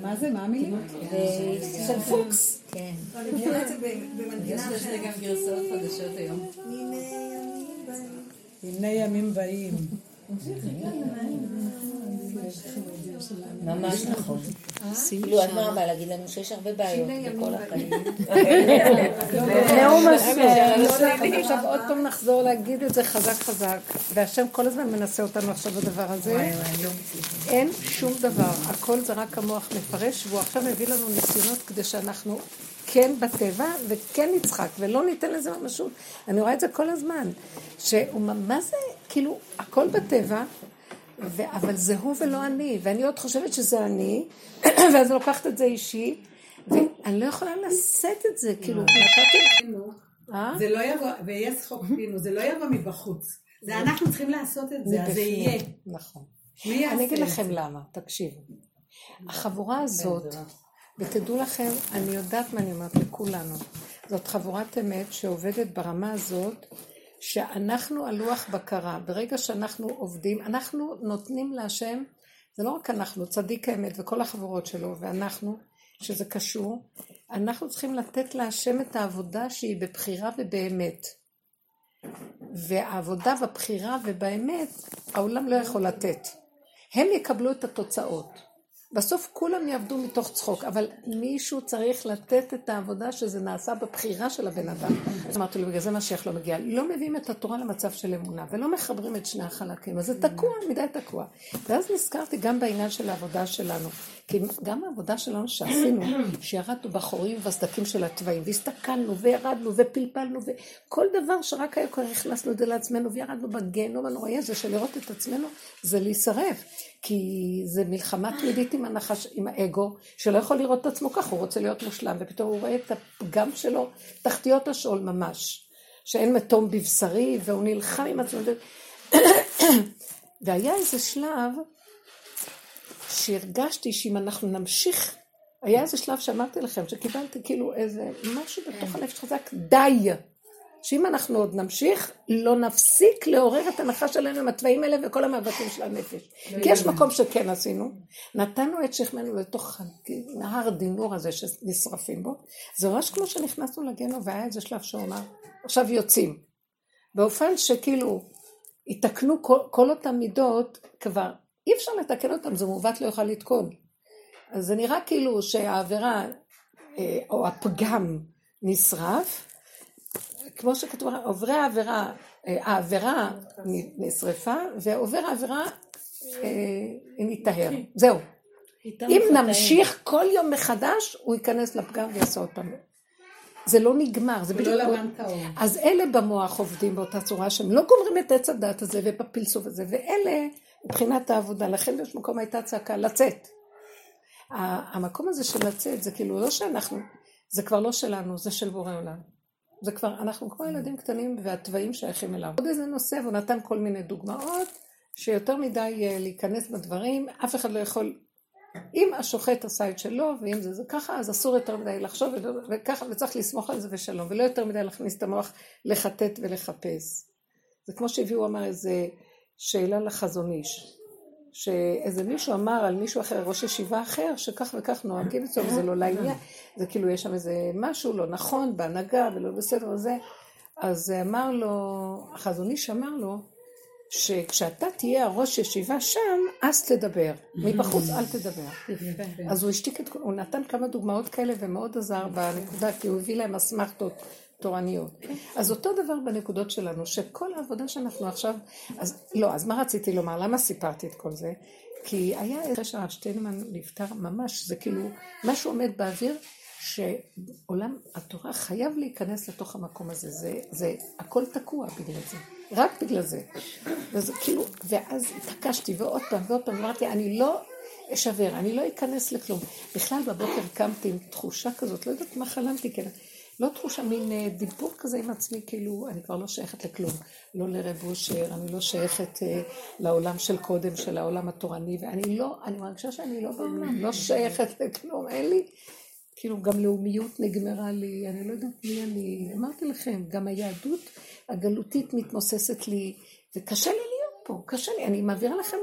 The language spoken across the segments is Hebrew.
מה זה? מה המילים? של פוקס. כן. יש לזה גם גרסאות חדשות היום. הנה ימים באים. ממש נכון. כאילו, את מה באה להגיד לנו שיש הרבה בעיות בכל החיים. נאום השם. עכשיו עוד פעם נחזור להגיד את זה חזק חזק. והשם כל הזמן מנסה אותנו עכשיו בדבר הזה. אין שום דבר, הכל זה רק המוח מפרש, והוא עכשיו מביא לנו ניסיונות כדי שאנחנו כן בטבע וכן נצחק, ולא ניתן לזה ממשות. אני רואה את זה כל הזמן. שהוא, מה זה, כאילו, הכל בטבע, ו- אבל זה הוא ולא אני, ואני עוד חושבת שזה אני, ואז אני לוקחת את זה אישי, ואני לא יכולה לשאת את זה, כאילו, נתתי... אה? זה לא יבוא, ויהיה שחוק פינו, זה לא יבוא מבחוץ. זה אנחנו צריכים לעשות את זה, אז זה. יהיה. נכון. אני אגיד לכם? למה, תקשיבו. החבורה הזאת, ותדעו לכם, אני יודעת מה אני אומרת לכולנו, זאת חבורת אמת שעובדת ברמה הזאת, שאנחנו הלוח בקרה. ברגע שאנחנו עובדים, אנחנו נותנים להשם, זה לא רק אנחנו, צדיק האמת וכל החבורות שלו, ואנחנו, שזה קשור, אנחנו צריכים לתת להשם את העבודה שהיא בבחירה ובאמת. והעבודה בבחירה ובאמת, העולם לא יכול לתת. הם יקבלו את התוצאות. בסוף כולם יעבדו מתוך צחוק, אבל מישהו צריך לתת את העבודה שזה נעשה בבחירה של הבן אדם. אז אמרתי לו, בגלל זה משיח לא מגיע. לא מביאים את התורה למצב של אמונה, ולא מחברים את שני החלקים, אז זה תקוע, מדי תקוע. ואז נזכרתי גם בעניין של העבודה שלנו. כי גם העבודה שלנו שעשינו, שירדנו בחורים ובסדקים של התוואים, והסתכלנו, וירדנו, ופלפלנו, וכל דבר שרק היה כבר הכנסנו את זה לעצמנו, וירדנו בגיהנום הנוראי הזה של לראות את עצמנו, זה להישרף. כי זה מלחמה תמידית עם הנחש, עם האגו, שלא יכול לראות את עצמו ככה, הוא רוצה להיות מושלם, ופתאום הוא רואה את הפגם שלו, תחתיות השאול ממש, שאין מתום בבשרי, והוא נלחם עם עצמו. והיה איזה שלב שהרגשתי שאם אנחנו נמשיך, היה איזה שלב שאמרתי לכם, שקיבלתי כאילו איזה משהו בתוך הנפש חזק, די. שאם אנחנו עוד נמשיך, לא נפסיק לעורר את הנחש שלנו עם התוואים האלה וכל המאבקים של הנפש. כי יש מקום שכן עשינו, נתנו את שכמנו לתוך נהר דינור הזה שנשרפים בו, זה ממש כמו שנכנסנו לגנו והיה איזה שלב שהוא אמר, עכשיו יוצאים. באופן שכאילו, יתקנו כל, כל אותן מידות, כבר אי אפשר לתקן אותן, זה מעוות לא יוכל לתקון. אז זה נראה כאילו שהעבירה אה, או הפגם נשרף, כמו שכתוב, עוברי העבירה, אה, העבירה נשרפה, ועובר העבירה אה, נטהר. זהו. אם נמשיך כל יום מחדש, הוא ייכנס לפגם ויעשה עוד פעם. זה לא נגמר, זה בדיוק... לא. אז אלה במוח עובדים באותה צורה שהם לא גומרים את עץ הדת הזה ובפלסוף הזה, ואלה מבחינת העבודה, לכן יש מקום הייתה צעקה לצאת. המקום הזה של לצאת זה כאילו לא שאנחנו, זה כבר לא שלנו, זה של בורא עולם. זה כבר, אנחנו כמו ילדים קטנים והתוואים שייכים אליו. עוד איזה נושא, והוא נתן כל מיני דוגמאות, שיותר מדי אה, להיכנס בדברים, אף אחד לא יכול, אם השוחט עשה את שלו, ואם זה, זה ככה, אז אסור יותר מדי לחשוב, וככה, וצריך לסמוך על זה ושלום, ולא יותר מדי להכניס את המוח לחטט ולחפש. זה כמו שהביאו, אמר איזה שאלה לחזון איש. שאיזה מישהו אמר על מישהו אחר, ראש ישיבה אחר, שכך וכך נוהגים אצלו, וזה לא לעניין. זה כאילו, יש שם איזה משהו לא נכון בהנהגה ולא בסדר וזה. אז אמר לו, החזון איש אמר לו, שכשאתה תהיה הראש ישיבה שם, אז תדבר. מבחוץ אל תדבר. אז הוא השתיק את, הוא נתן כמה דוגמאות כאלה ומאוד עזר בנקודה, כי הוא הביא להם אסמכתות תורניות. אז אותו דבר בנקודות שלנו, שכל העבודה שאנחנו עכשיו, אז לא, אז מה רציתי לומר? למה סיפרתי את כל זה? כי היה אחרי שהרב שטיינמן נפטר ממש, זה כאילו, משהו עומד באוויר, שעולם התורה חייב להיכנס לתוך המקום הזה, זה, זה הכל תקוע בגלל זה, רק בגלל זה. וזה כאילו, ואז התעקשתי ועוד פעם ועוד פעם, אמרתי, אני לא אשבר, אני לא אכנס לכלום. בכלל בבוקר קמתי עם תחושה כזאת, לא יודעת מה חלמתי, כן. לא תחושה, מין אה, דיבור כזה עם עצמי, כאילו, אני כבר לא שייכת לכלום. לא לרב אושר, אני לא שייכת אה, לעולם של קודם, של העולם התורני, ואני לא, אני מרגישה שאני לא בעולם, לא שייכת לכלום, אין לי, כאילו, גם לאומיות נגמרה לי, אני לא יודעת מי אני, אמרתי לכם, גם היהדות הגלותית מתמוססת לי, וקשה לי להיות פה, קשה לי, אני מעבירה לכם,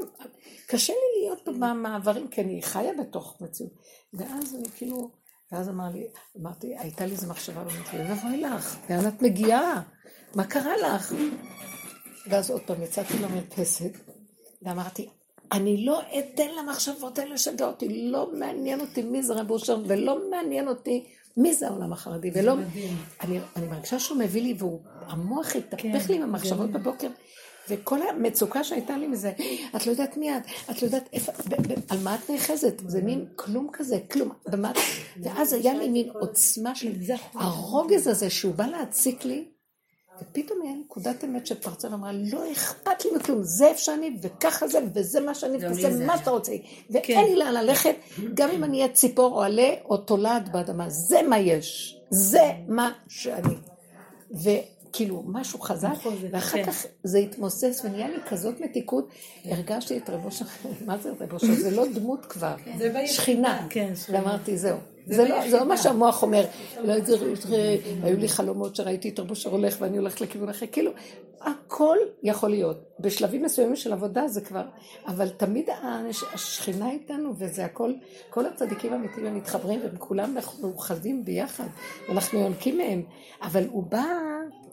קשה לי להיות פה במעברים, כי אני חיה בתוך מציאות. ואז אני כאילו, ואז אמר לי, אמרתי, הייתה לי איזו מחשבה, אמרתי, אוי לך, לאן את מגיעה? מה קרה לך? ואז עוד פעם יצאתי למרפסת, ואמרתי, אני לא אתן למחשבות האלה לשגע אותי, לא מעניין אותי מי זה רב אושר, ולא מעניין אותי מי זה העולם החרדי, ולא... אני, אני מרגישה שהוא מביא לי, והמוח התהפך כן, לי עם המחשבות בבוקר, וכל המצוקה שהייתה לי מזה, את לא יודעת מי את, את לא יודעת איפה, על מה את נאחזת, זה מין כלום כזה, כלום, ואז היה לי מין עוצמה של הרוגז הזה שהוא בא להציק לי, ופתאום היה נקודת אמת שפרצה ואמרה, לא אכפת לי מכלום, זה איפה שאני, וככה זה, וזה מה שאני תעשה, מה שאתה רוצה. ואין כן. לי לאן ללכת, גם אם אני אהיה ציפור או עלה או תולעת באדמה, זה מה יש, זה מה שאני. וכאילו, משהו חזק, נכון, ואחר כן. כך זה התמוסס ונהיה לי כזאת מתיקות, הרגשתי את רבו שלכם, מה זה רבו שלכם? זה לא דמות כבר, שכינה. ואמרתי, זהו. זה לא, זה לא מה שהמוח אומר, לא, היו לי חלומות שראיתי את רבו שר הולך ואני הולכת לכיוון אחר, כאילו, הכל יכול להיות. בשלבים מסוימים של עבודה זה כבר, אבל תמיד השכינה איתנו, וזה הכל, כל הצדיקים האמיתיים הם מתחברים, וכולם מאוחדים ביחד, ואנחנו יונקים מהם, אבל הוא בא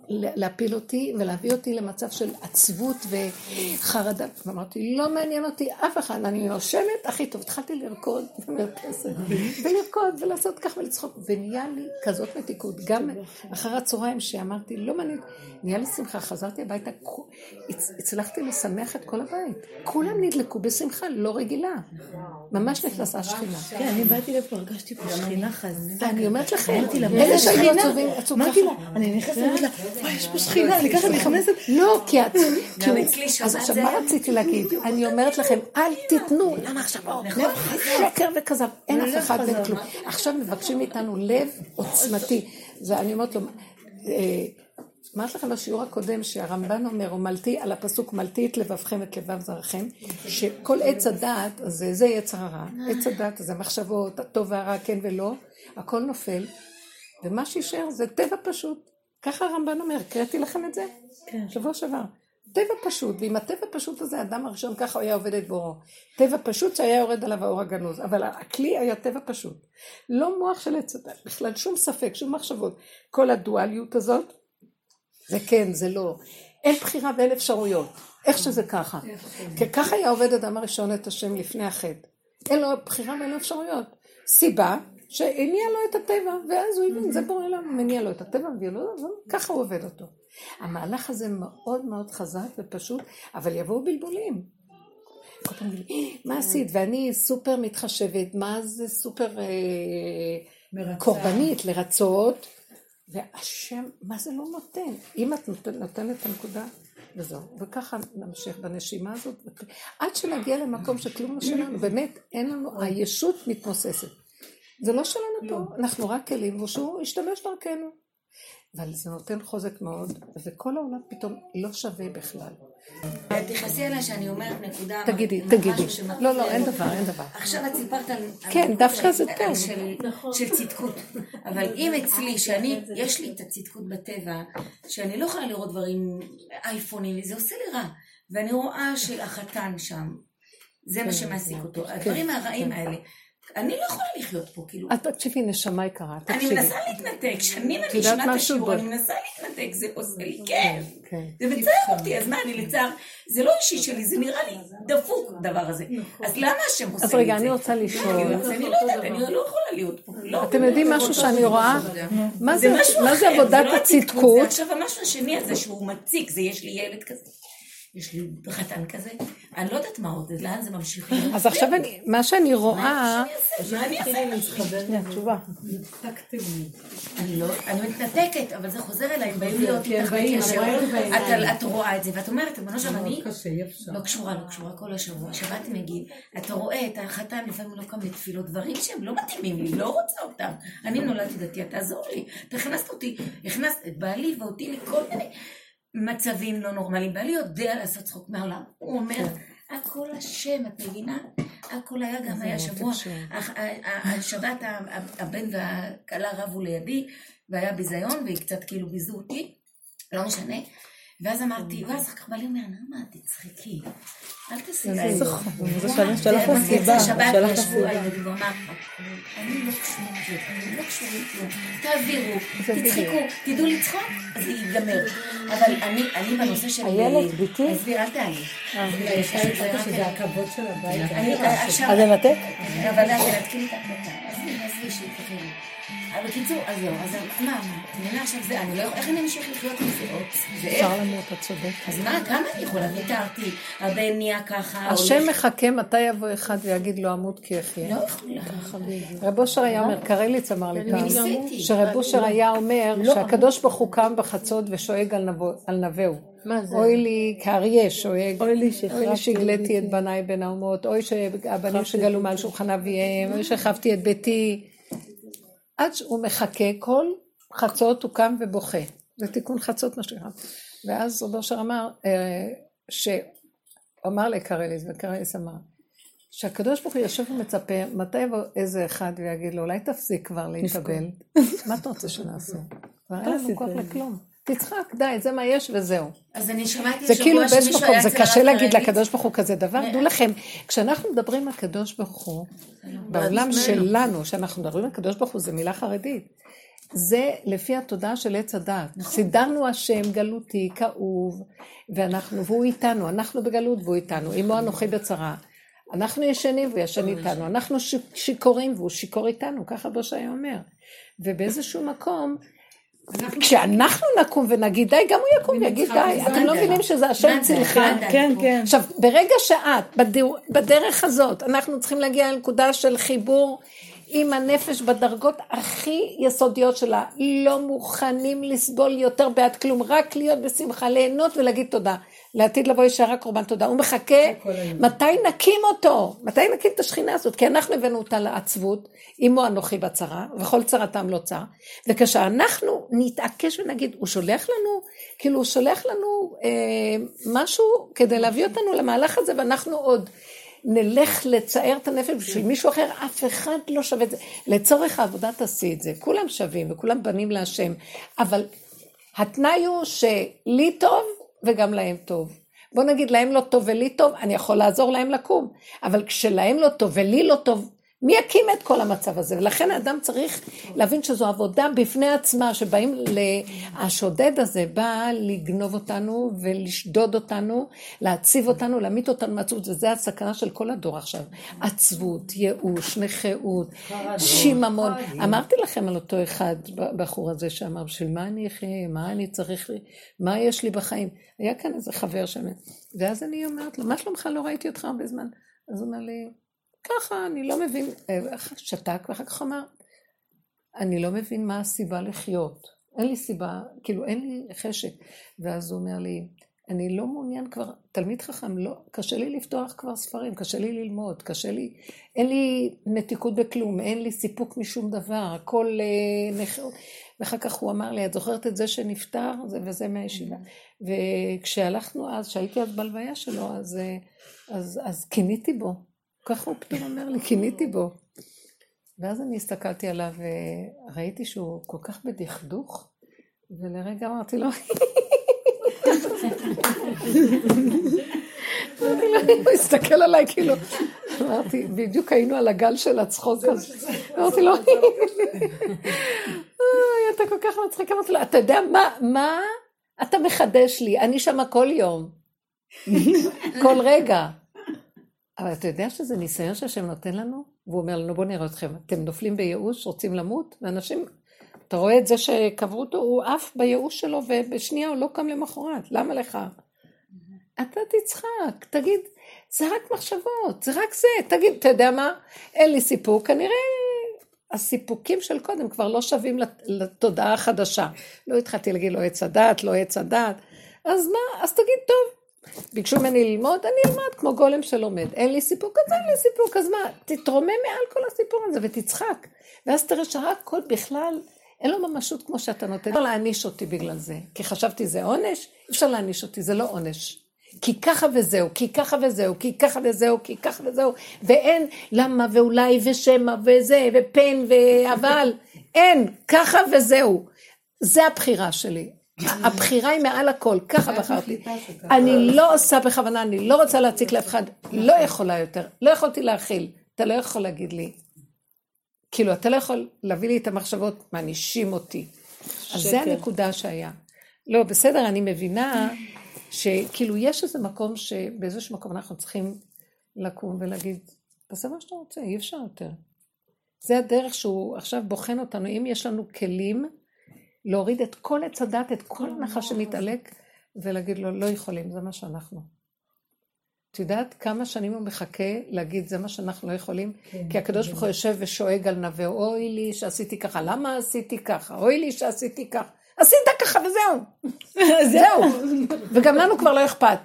להפיל אותי ולהביא אותי למצב של עצבות וחרדה. ואמרתי, לא מעניין אותי אף אחד, אני נושמת הכי טוב. התחלתי לרקוד במרפסת, ולרקוד ולעשות כך ולצחוק, ונהיה לי כזאת מתיקות. גם אחר הצהריים שאמרתי, לא מעניין, נהיה לי שמחה, חזרתי הביתה, הצלחתי לשמח את כל הבית. כולם נדלקו בשמחה לא רגילה. ממש נכנסה שכינה. כן, אני באתי לפה, הרגשתי פה שכינה חזקה. אני אומרת לכם, אלה שהיו עצובים, עצובים ככה. אני נכנסת, לה, וואי, יש פה שכינה, אני ככה נכנסת. לא, כי את... גם אצלי שבת עכשיו, מה רציתי להגיד? אני אומרת לכם, אל תיתנו, למה עכשיו שקר וכזב, אין אף אחד ואין כלום. עכשיו מבקשים מאיתנו לב עוצמתי. ואני אומרת לו, אה, אמרתי לכם בשיעור הקודם שהרמב"ן אומר, הוא מלטי על הפסוק מלטי את לבבכם את לבב זרעכם, שכל עץ הדעת, זה, זה יצר הרע, עץ הדעת זה מחשבות, הטוב והרע, כן ולא, הכל נופל, ומה שישאר זה טבע פשוט. ככה הרמב"ן אומר, הקראתי לכם את זה? כן. שבוע שעבר. טבע פשוט, ועם הטבע פשוט הזה, האדם הראשון ככה היה עובד את בורו. טבע פשוט שהיה יורד עליו האור הגנוז, אבל הכלי היה טבע פשוט. לא מוח של עץ הדת, בכלל שום ספק, שום מחשבות. כל הדואליות הזאת, זה כן, זה לא. אין בחירה ואין אפשרויות, איך שזה ככה. כי ככה היה עובד אדם הראשון את השם לפני החטא. אין לו בחירה ואין לו אפשרויות. סיבה, שהניע לו את הטבע, ואז הוא הבין, זה בורא עולם, מניע לו את הטבע, מביא לו, ככה הוא עובד אותו. המהלך הזה מאוד מאוד חזק ופשוט, אבל יבואו בלבולים. כל פעם גילי, מה עשית? ואני סופר מתחשבת, מה זה סופר אה, קורבנית לרצות, והשם, מה זה לא נותן? אם את נותנת את הנקודה, וזהו. וככה נמשיך בנשימה הזאת, עד שנגיע למקום שכלום לא שלנו, באמת, אין לנו, הישות מתמוססת. זה לא שלנו לא. פה, אנחנו רק כלים, ושהוא ישתמש דרכנו. אבל זה נותן חוזק מאוד, וכל העולם פתאום לא שווה בכלל. תכנסי אליי שאני אומרת נקודה... תגידי, תגידי. לא, לא, אין דבר, אין דבר. עכשיו את סיפרת על... כן, דווקא זה טוב. של צדקות. אבל אם אצלי, שאני, יש לי את הצדקות בטבע, שאני לא יכולה לראות דברים, אייפונים, זה עושה לי רע. ואני רואה שהחתן שם, זה מה כן, שמעסיק אותו. כן, הדברים הרעים כן. האלה. אני לא יכולה לחיות פה, כאילו. את תקשיבי, נשמה יקרה, תקשיבי. אני מנסה להתנתק, שנים אני שומעת את השיעור, אני מנסה להתנתק, זה עושה לי כן. כן. זה מצער אותי, אז מה, אני לצער, זה לא אישי שלי, זה נראה לי דפוק, הדבר הזה. אז למה השם עושה את זה? אז רגע, אני רוצה לשאול. אני לא יודעת, אני לא יכולה להיות פה. לא, אתם יודעים משהו שאני רואה? מה זה עבודת לא הצדקות? עכשיו, המשהו השני הזה שהוא מציק, זה יש לי ילד כזה. יש לי חתן כזה, אני לא יודעת מה עוד, לאן זה ממשיך. אז עכשיו אני, מה שאני רואה... מה אני אעשה? לא, אני מתנתקת, אבל זה חוזר אליי, הם באים להיות איתך בקשר. את רואה את זה, ואת אומרת, אמרנו שם, אני לא קשורה, לא קשורה כל השבוע, שבת מגיב, אתה רואה את החתן, לפעמים לא קם לתפילות, דברים שהם לא מתאימים לי, לא רוצה אותם. אני נולדתי דתייה, תעזור לי. אתה הכנסת אותי, הכנסת את בעלי ואותי לכל מיני... מצבים לא נורמליים, בעלי יודע לעשות צחוק מהעולם, הוא אומר. הכל השם, את מבינה? הכל היה גם, היה שבוע, השבת הבן והכלה רבו לידי, והיה ביזיון, והיא קצת כאילו ביזו אותי, לא משנה. ואז אמרתי, ואז אחר כך בא לי אומר, נעמה, תצחקי, אל תעשי את זה. זה שלח לה סיבה, שלח לה סיבה. הוא אמר, אני לא קשור לזה, אני לא קשור לכלום, תעבירו, תצחקו, תדעו לצחוק, אז זה ייגמר. אבל אני בנושא של... איילת, ביתי? עזבי, אל תעלי. שזה הכבוד של הבית. אז לנתק? אבל להתחיל את הקטע. עזבי, עזבי, שיתחילו. בקיצור, אז זהו, אז מה, תמונה עכשיו זה, אני לא יכולה, איך אני אמשיך לחיות עם זה עוד? אפשר למות, את צודקת. אז מה, כמה אני יכולה? ויתרתי, הבן נהיה ככה. השם מחכה מתי יבוא אחד ויגיד לו אמות כי אחיה. לא יכולה. רב אושר היה אומר, קרליץ אמר לי פעם. שרב אושר היה אומר שהקדוש ברוך הוא קם בחצות ושואג על נבהו. מה זה? אוי לי כאריה שואג, אוי לי אוי לי שהגליתי את בניי בין האומות, אוי שהבנים שגלו מעל שולחן אביהם, אוי שהחפתי את ביתי. עד שהוא מחכה, כל חצות הוא קם ובוכה. זה תיקון חצות מה שנקרא. ואז רב אושר אמר, שהוא אמר לקרליס, וקרליס אמר, שהקדוש ברוך הוא יושב ומצפה, מתי יבוא איזה אחד ויגיד לו, אולי תפסיק כבר להתאבל? מה אתה רוצה שנעשה? כבר אין לנו כוח לכלום. תצחק, די, זה מה יש וזהו. אז אני שמעתי זה כאילו באיזשהו מקום, היה זה קשה להגיד. לקדוש ברוך הוא כזה דבר. דעו לכם, כשאנחנו מדברים על הקדוש ברוך הוא, בעולם שלנו, שאנחנו מדברים על הקדוש ברוך הוא, זה מילה חרדית. זה לפי התודעה של עץ הדת. סידרנו השם גלותי, כאוב, ואנחנו, והוא איתנו, אנחנו בגלות והוא איתנו, עמו אנוכי בצרה. אנחנו ישנים והוא ישן איתנו, אנחנו שיכורים והוא שיכור איתנו, ככה בושעיה אומר. ובאיזשהו מקום, כשאנחנו נקום ונגיד די, גם הוא יקום ויגיד די. אתם לא מבינים שזה השם צילך? כן, כן. עכשיו, ברגע שאת, בדרך הזאת, אנחנו צריכים להגיע לנקודה של חיבור עם הנפש בדרגות הכי יסודיות שלה, לא מוכנים לסבול יותר בעד כלום, רק להיות בשמחה, ליהנות ולהגיד תודה. לעתיד לבוא ישר רק קורבן תודה. הוא מחכה, מתי נקים אותו? מתי נקים את השכינה הזאת? כי אנחנו הבאנו אותה לעצבות, עמו אנוכי בצרה, וכל צרתם לא צר. וכשאנחנו נתעקש ונגיד, הוא שולח לנו, כאילו הוא שולח לנו אה, משהו כדי להביא אותנו למהלך הזה, ואנחנו עוד נלך לצער את הנפש בשביל מישהו אחר, אף אחד לא שווה את זה. לצורך העבודה תעשי את זה. כולם שווים וכולם בנים להשם, אבל התנאי הוא שלי טוב וגם להם טוב. בוא נגיד להם לא טוב ולי טוב, אני יכול לעזור להם לקום, אבל כשלהם לא טוב ולי לא טוב, מי יקים את כל המצב הזה? ולכן האדם צריך להבין שזו עבודה בפני עצמה, שבאים, ל... השודד הזה בא לגנוב אותנו ולשדוד אותנו, להציב אותנו, להמית אותנו מעצבות, וזה הסכנה של כל הדור עכשיו. עצבות, ייאוש, נכאות, שיממון. אמרתי לכם על אותו אחד, בחור הזה שאמר, בשביל מה אני אחיה, מה אני צריך, מה יש לי בחיים? היה כאן איזה חבר שם, ואז אני אומרת לו, מה שלומך? לא ראיתי אותך הרבה זמן. אז הוא אומר לי, ככה, אני לא מבין, שתק, ואחר כך אמר, אני לא מבין מה הסיבה לחיות. אין לי סיבה, כאילו אין לי חשק. ואז הוא אומר לי, אני לא מעוניין כבר, תלמיד חכם, לא, קשה לי לפתוח כבר ספרים, קשה לי ללמוד, קשה לי, אין לי מתיקות בכלום, אין לי סיפוק משום דבר, הכל נח... ואחר כך הוא אמר לי, את זוכרת את זה שנפטר? זה וזה מהישיבה. וכשהלכנו אז, שהייתי אז בלוויה שלו, אז, אה, אז, אז קיניתי בו. ככה הוא פתאום אומר לי, קיניתי בו. ואז אני הסתכלתי עליו וראיתי שהוא כל כך בדכדוך, ולרגע אמרתי לו, אמרתי לו, הוא הסתכל עליי כאילו, אמרתי, בדיוק היינו על הגל של הצחוק הזה. אמרתי לו, "אוי, אתה כל כך מצחיק, אמרתי לו, אתה יודע מה, מה אתה מחדש לי? אני שמה כל יום, כל רגע. אבל אתה יודע שזה ניסיון שהשם נותן לנו? והוא אומר לנו, בואו נראה אתכם, אתם נופלים בייאוש, רוצים למות, ואנשים, אתה רואה את זה שקברו אותו, הוא עף בייאוש שלו, ובשנייה הוא לא קם למחרת, למה לך? אתה תצחק, תגיד, זה רק מחשבות, זה רק זה, תגיד, אתה יודע מה? אין לי סיפוק, כנראה הסיפוקים של קודם כבר לא שווים לת- לתודעה החדשה. לא התחלתי להגיד לו עץ הדת, לא עץ הדת, אז מה, אז תגיד, טוב, ביקשו ממני ללמוד, אני אלמד כמו גולם שלומד. אין לי סיפוק, אז אין לי סיפוק, אז מה, תתרומם מעל כל הסיפור הזה ותצחק. ואז תראה שרק כל בכלל, אין לו ממשות כמו שאתה נותן. אפשר להעניש אותי בגלל זה, כי חשבתי זה עונש, אפשר להעניש אותי, זה לא עונש. כי ככה וזהו, כי ככה וזהו, כי ככה וזהו, כי ככה וזהו, ואין למה ואולי ושמא וזה ופן ואבל, אין, ככה וזהו. זה הבחירה שלי. הבחירה היא מעל הכל, ככה בחרתי. אני לא עושה בכוונה, אני לא רוצה להציק לאף אחד, לא יכולה יותר, לא יכולתי להכיל. אתה לא יכול להגיד לי, כאילו, אתה לא יכול להביא לי את המחשבות, מענישים אותי. אז זה הנקודה שהיה. לא, בסדר, אני מבינה שכאילו יש איזה מקום שבאיזשהו מקום אנחנו צריכים לקום ולהגיד, תעשה מה שאתה רוצה, אי אפשר יותר. זה הדרך שהוא עכשיו בוחן אותנו, אם יש לנו כלים להוריד את כל עץ הדת, את כל הנחש שמתעלק, ולהגיד לו, לא יכולים, זה מה שאנחנו. את יודעת כמה שנים הוא מחכה להגיד, זה מה שאנחנו לא יכולים? כן, כי הקדוש ברוך הוא יושב ושואג על נווה, אוי לי שעשיתי ככה, למה עשיתי ככה? אוי לי שעשיתי ככה. עשית ככה וזהו. זהו. וגם לנו כבר לא אכפת.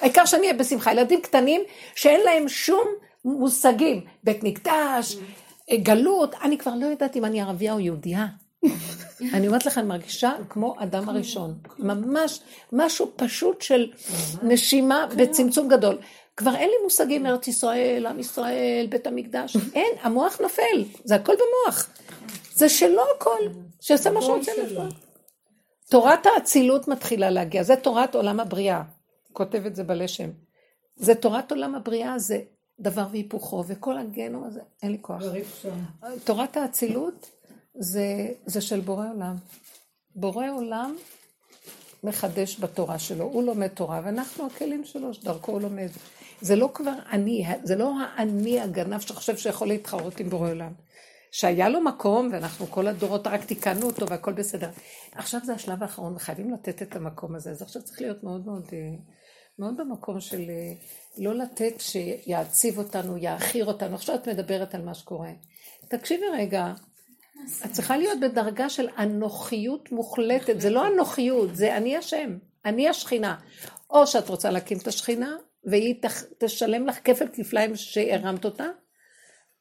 העיקר שאני אהיה בשמחה. ילדים קטנים שאין להם שום מושגים. בית מקדש, גלות, אני כבר לא יודעת אם אני ערבייה או יהודייה. אני אומרת לך, אני מרגישה כמו אדם הראשון. ממש משהו פשוט של נשימה בצמצום גדול. כבר אין לי מושגים ארץ ישראל, עם ישראל, בית המקדש. אין, המוח נופל, זה הכל במוח. זה שלא הכל, שיעשה מה שהוא רוצה לפעול. תורת האצילות מתחילה להגיע, זה תורת עולם הבריאה. כותב את זה בלשם. זה תורת עולם הבריאה, זה דבר והיפוכו, וכל הגנום הזה, אין לי כוח. תורת האצילות זה, זה של בורא עולם. בורא עולם מחדש בתורה שלו, הוא לומד תורה, ואנחנו הכלים שלו, שדרכו הוא לומד. זה לא כבר אני, זה לא האני הגנב שחושב שיכול להתחרות עם בורא עולם. שהיה לו מקום, ואנחנו כל הדורות רק תיקנו אותו והכל בסדר. עכשיו זה השלב האחרון, וחייבים לתת את המקום הזה. אז עכשיו צריך להיות מאוד מאוד, אה, מאוד במקום של אה, לא לתת שיעציב אותנו, יעכיר אותנו. עכשיו את מדברת על מה שקורה. תקשיבי רגע, את צריכה להיות בדרגה של אנוכיות מוחלטת. זה לא אנוכיות, זה אני השם, אני השכינה. או שאת רוצה להקים את השכינה, והיא תשלם לך כפל כפליים שהרמת אותה,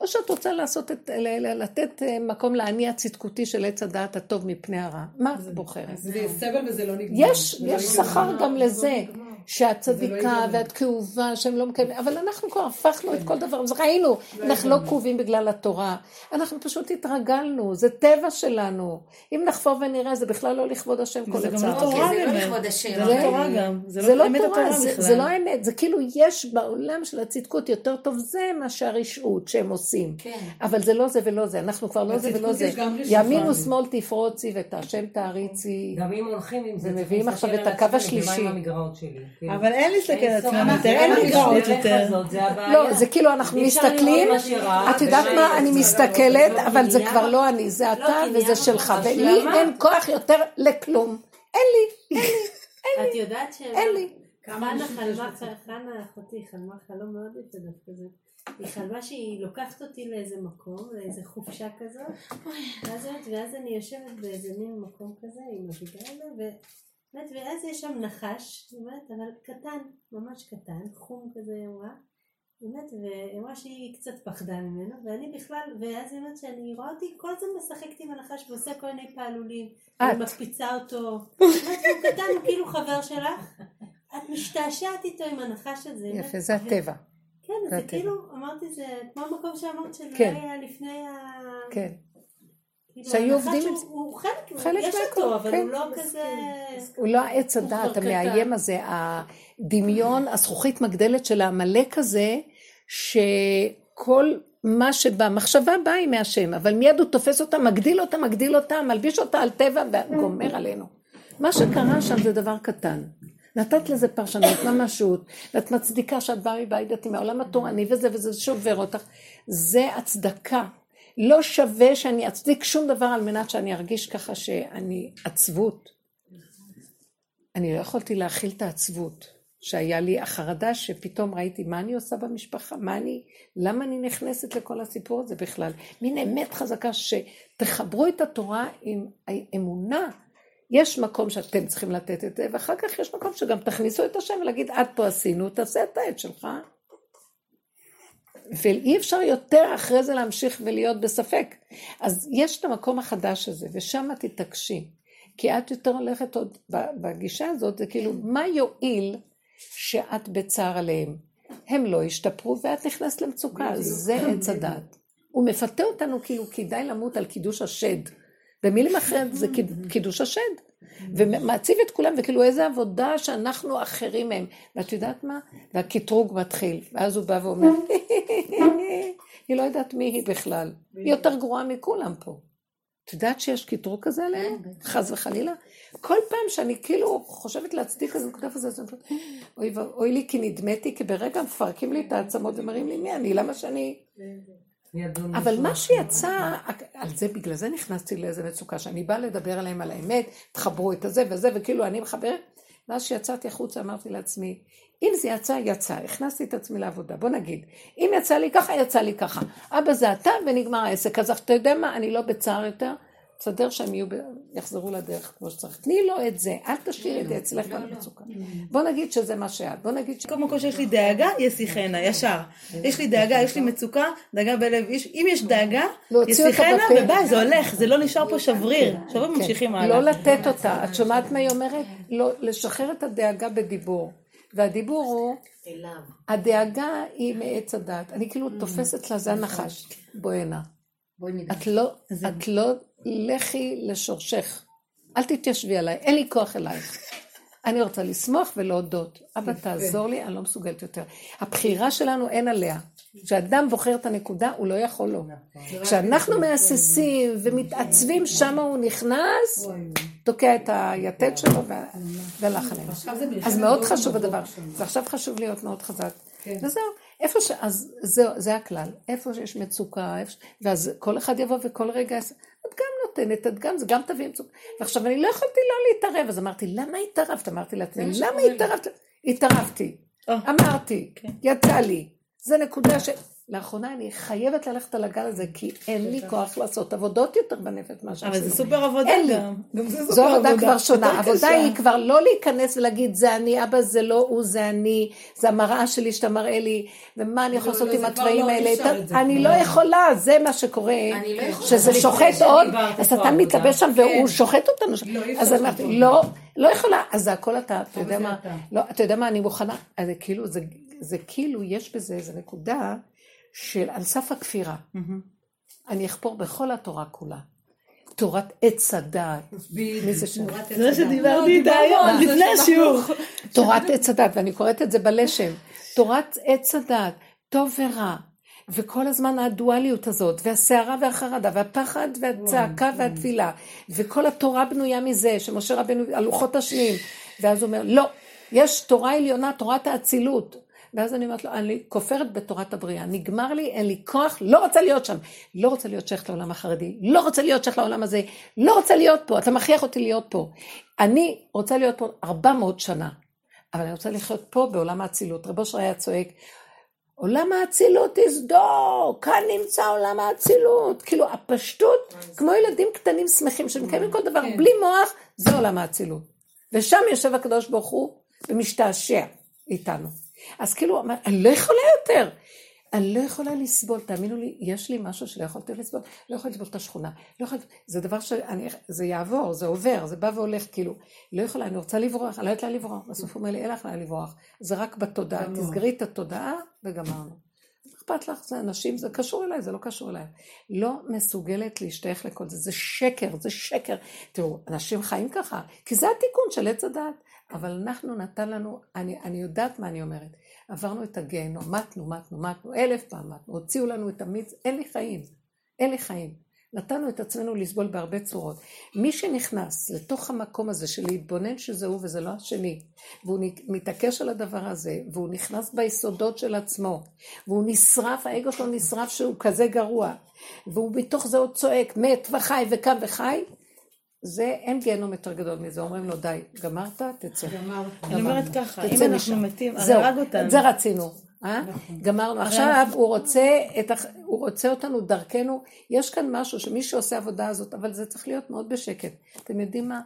או שאת רוצה לעשות את, לתת אה, מקום לאני הצדקותי של עץ הדעת הטוב מפני הרע. מה את בוחרת? זה סבל וזה לא נגמר. יש, יש שכר גם לזה. שאת צדיקה ואת כאובה, שהם לא מקיימים, אבל אנחנו כבר הפכנו את כל דבר, ראינו, אנחנו לא כאובים בגלל התורה, אנחנו פשוט התרגלנו, זה טבע שלנו. אם נחפור ונראה, זה בכלל לא לכבוד השם כל הצעה. זה לא תורה זה לא לכבוד השם. זה לא תורה גם, זה לא תורה, זה לא האמת, זה כאילו יש בעולם של הצדקות יותר טוב זה מה שהרשעות שהם עושים. כן. אבל זה לא זה ולא זה, אנחנו כבר לא זה ולא זה. ימין ושמאל תפרוצי ואת השם תעריצי. גם אם הולכים עם זה, ומביאים עכשיו את הקו השלישי. כן. אבל אין להסתכל על עצמם יותר, אין לגרעות יותר. לא, זה כאילו אנחנו מסתכלים, את יודעת מה, אני מסתכלת, אבל זה כבר לא אני, זה אתה וזה שלך, ולי אין כוח יותר לכלום. אין לי, אין לי, אין לי. את יודעת ש... אין לי. חנה חלמה, חנה אחותי חלמה חלום מאוד יפה דווקא זה. היא חלמה שהיא לוקחת אותי לאיזה מקום, לאיזה חופשה כזאת, ואז אני יושבת באיזה מין מקום כזה עם אביגילה, ואז יש שם נחש, באמת, אבל קטן, ממש קטן, חום כזה היא אמרה, באמת, והיא אמרה שהיא קצת פחדה ממנו, ואני בכלל, ואז היא אומרת שאני רואה אותי כל הזמן משחקת עם הנחש ועושה כל מיני פעלולים, אני מקפיצה אותו, באמת, הוא קטן, הוא כאילו חבר שלך, את משתעשעת איתו עם הנחש הזה. יפה, זה הטבע. כן, זה כאילו, אמרתי, זה כמו המקום שאמרת שזה כן. היה לפני ה... כן. כאילו, שהיו עובדים... הוא חלק, יש אותו, אבל הוא כן. לא כזה... הוא לא העץ הדעת המאיים הזה, הדמיון, הזכוכית מגדלת של העמלק הזה, שכל מה שבמחשבה באה היא מהשם, אבל מיד הוא תופס אותה, מגדיל אותה, מגדיל אותה, מלביש אותה על טבע וגומר עלינו. מה שקרה שם זה דבר קטן. נתת לזה פרשנות, ממשות, ואת מצדיקה שאת באה מבית דתי מהעולם התורני וזה וזה שובר אותך. זה הצדקה. לא שווה שאני אצדיק שום דבר על מנת שאני ארגיש ככה שאני עצבות. אני לא יכולתי להכיל את העצבות שהיה לי, החרדה שפתאום ראיתי מה אני עושה במשפחה, מה אני, למה אני נכנסת לכל הסיפור הזה בכלל. מין אמת חזקה שתחברו את התורה עם האמונה. יש מקום שאתם צריכים לתת את זה, ואחר כך יש מקום שגם תכניסו את השם ולהגיד, עד פה עשינו, תעשה את העט שלך. ואי אפשר יותר אחרי זה להמשיך ולהיות בספק. אז יש את המקום החדש הזה, ושם תתעקשי. כי את יותר הולכת עוד, בגישה הזאת, זה כאילו, מה יועיל שאת בצער עליהם? הם לא השתפרו ואת נכנסת למצוקה, זה עץ הדת. הוא מפתה אותנו כאילו כדאי למות על קידוש השד. במילים אחרות זה קידוש השד. ומעציב את כולם, וכאילו איזה עבודה שאנחנו אחרים מהם. ואת יודעת מה? והקטרוג מתחיל, ואז הוא בא ואומר, היא לא יודעת מי היא בכלל, היא יותר גרועה מכולם פה. את יודעת שיש קטרוג כזה עליהם? כן, חס וחלילה? כל פעם שאני כאילו חושבת להצדיק איזה נקודה כזה, אוי, אוי לי כי נדמתי, כי ברגע מפרקים לי את העצמות ומראים לי מי אני, למה שאני... אבל מה שיצא, על זה, בגלל זה נכנסתי לאיזה מצוקה, שאני באה לדבר עליהם על האמת, תחברו את הזה וזה, וכאילו אני מחברת, ואז שיצאתי החוצה אמרתי לעצמי, אם זה יצא, יצא, הכנסתי את עצמי לעבודה, בוא נגיד, אם יצא לי ככה, יצא לי ככה, אבא זה אתה ונגמר העסק, אז אתה יודע מה, אני לא בצער יותר, תסדר שהם יהיו, יחזרו לדרך כמו שצריך. תני לו את זה, אל תשאירי את זה אצלך לא, לא, לא. במצוקה. בוא נגיד שזה מה שאת, בוא נגיד ש... קודם כל שיש לי דאגה, יסיחנה, ישר. יש לי דאגה, יש לי מצוקה, דאגה בלב, אם יש דאגה, יסיחנה, וביי, זה הולך, זה לא נשאר פה שבריר. עכשיו כן. ממשיכים הלאה. לא לתת אותה, את שומעת מה היא אומרת? לא, לשחרר את הדאגה בדיבור. והדיבור הוא, הדאגה היא מעץ הדת. אני כאילו תופסת לה, זה הנחש. בואי הנה. את לא, את לא לכי לשורשך. אל תתיישבי עליי, אין לי כוח אלייך. אני רוצה לשמוח ולהודות. אבא, תעזור לי, אני לא מסוגלת יותר. הבחירה שלנו אין עליה. כשאדם בוחר את הנקודה, הוא לא יכול לא. כשאנחנו מהססים ומתעצבים, שם הוא נכנס, תוקע את היתד שלו והלך עליהם. אז מאוד חשוב הדבר. ועכשיו חשוב להיות מאוד חזק. כן. וזהו. איפה ש... אז זהו, זה הכלל. איפה שיש מצוקה, איפה... ואז כל אחד יבוא וכל רגע... את גם נותנת, את גם, זה גם תביא מצוקה. ועכשיו אני לא יכולתי לא להתערב, אז אמרתי, למה התערבת? אמרתי לעצמי, למה התערבת? התערבתי. אמרתי, כן. יצא לי. זה נקודה ש... לאחרונה אני חייבת ללכת על הגל הזה, כי אין לי כוח לעשות עבודות יותר בנפש מה שעשינו. אבל זה סופר עבודה גם. זו עבודה כבר שונה. עבודה היא כבר לא להיכנס ולהגיד, זה אני, אבא זה לא הוא, זה אני, זה המראה שלי שאתה מראה לי, ומה אני יכולה לעשות עם התוואים לא האלה. אני לא יכולה, זה מה שקורה, לא שזה שוחט עוד, אז אתה מתלבש שם והוא כן. שוחט אותנו. לא, אז אמרתי, לא, לא יכולה, אז זה הכל אתה, אתה יודע מה, אתה יודע מה, אני מוכנה, כאילו, זה כאילו, יש בזה איזה נקודה. של על סף הכפירה. אני אחפור בכל התורה כולה. תורת עץ הדעת. מי זה שם? זה שדיברתי איתה היום, לפני השיעור. תורת עץ הדעת, ואני קוראת את זה בלשם. תורת עץ הדעת, טוב ורע. וכל הזמן הדואליות הזאת, והסערה והחרדה, והפחד והצעקה והתפילה, וכל התורה בנויה מזה, שמשה רבנו, הלוחות השניים. ואז הוא אומר, לא, יש תורה עליונה, תורת האצילות. ואז אני אומרת לו, אני כופרת בתורת הבריאה, נגמר לי, אין לי כוח, לא רוצה להיות שם. לא רוצה להיות שייכת לעולם החרדי, לא רוצה להיות שייכת לעולם הזה, לא רוצה להיות פה, אתה מכריח אותי להיות פה. אני רוצה להיות פה 400 שנה, אבל אני רוצה לחיות פה בעולם האצילות. רבו אושר היה צועק, עולם האצילות תסדור, כאן נמצא עולם האצילות. כאילו הפשטות, כמו ילדים קטנים שמחים שמקיימים כל דבר כן. בלי מוח, זה עולם האצילות. ושם יושב הקדוש ברוך הוא ומשתעשע איתנו. אז כאילו, אני לא יכולה יותר. אני לא יכולה לסבול, תאמינו לי, יש לי משהו שלא יכולתי לסבול, לא יכולה לסבול את השכונה, לא יכולה, זה דבר שאני, זה יעבור, זה עובר, זה בא והולך, כאילו, לא יכולה, אני רוצה לברוח, אני לא יודעת לאן לברוח, בסוף הוא אומר לי, אין לך לאן לברוח, זה רק בתודעה, תסגרי את התודעה וגמרנו. אכפת לך, זה אנשים, זה קשור אליי, זה לא קשור אליי. לא מסוגלת להשתייך לכל זה, זה שקר, זה שקר. תראו, אנשים חיים ככה, כי זה התיקון של עץ הדעת. אבל אנחנו נתן לנו, אני, אני יודעת מה אני אומרת, עברנו את הגיהנום, מתנו, מתנו, מתנו, אלף פעם מתנו, הוציאו לנו את המיץ, אין לי חיים, אין לי חיים. נתנו את עצמנו לסבול בהרבה צורות. מי שנכנס לתוך המקום הזה של להתבונן שזה הוא וזה לא השני, והוא מתעקש על הדבר הזה, והוא נכנס ביסודות של עצמו, והוא נשרף, האגו שלו נשרף שהוא כזה גרוע, והוא בתוך זה עוד צועק, מת וחי וקם וחי, זה, אין גיהנום יותר גדול מזה, אומרים לו די, גמרת, תצא. גמרת. אני אומרת ככה, אם אנחנו מתים, הרג אותנו. זה רצינו. אה? נכון. גמרנו. עכשיו הוא רוצה, את, הוא רוצה אותנו דרכנו. יש כאן משהו שמי שעושה עבודה הזאת, אבל זה צריך להיות מאוד בשקט. אתם יודעים מה?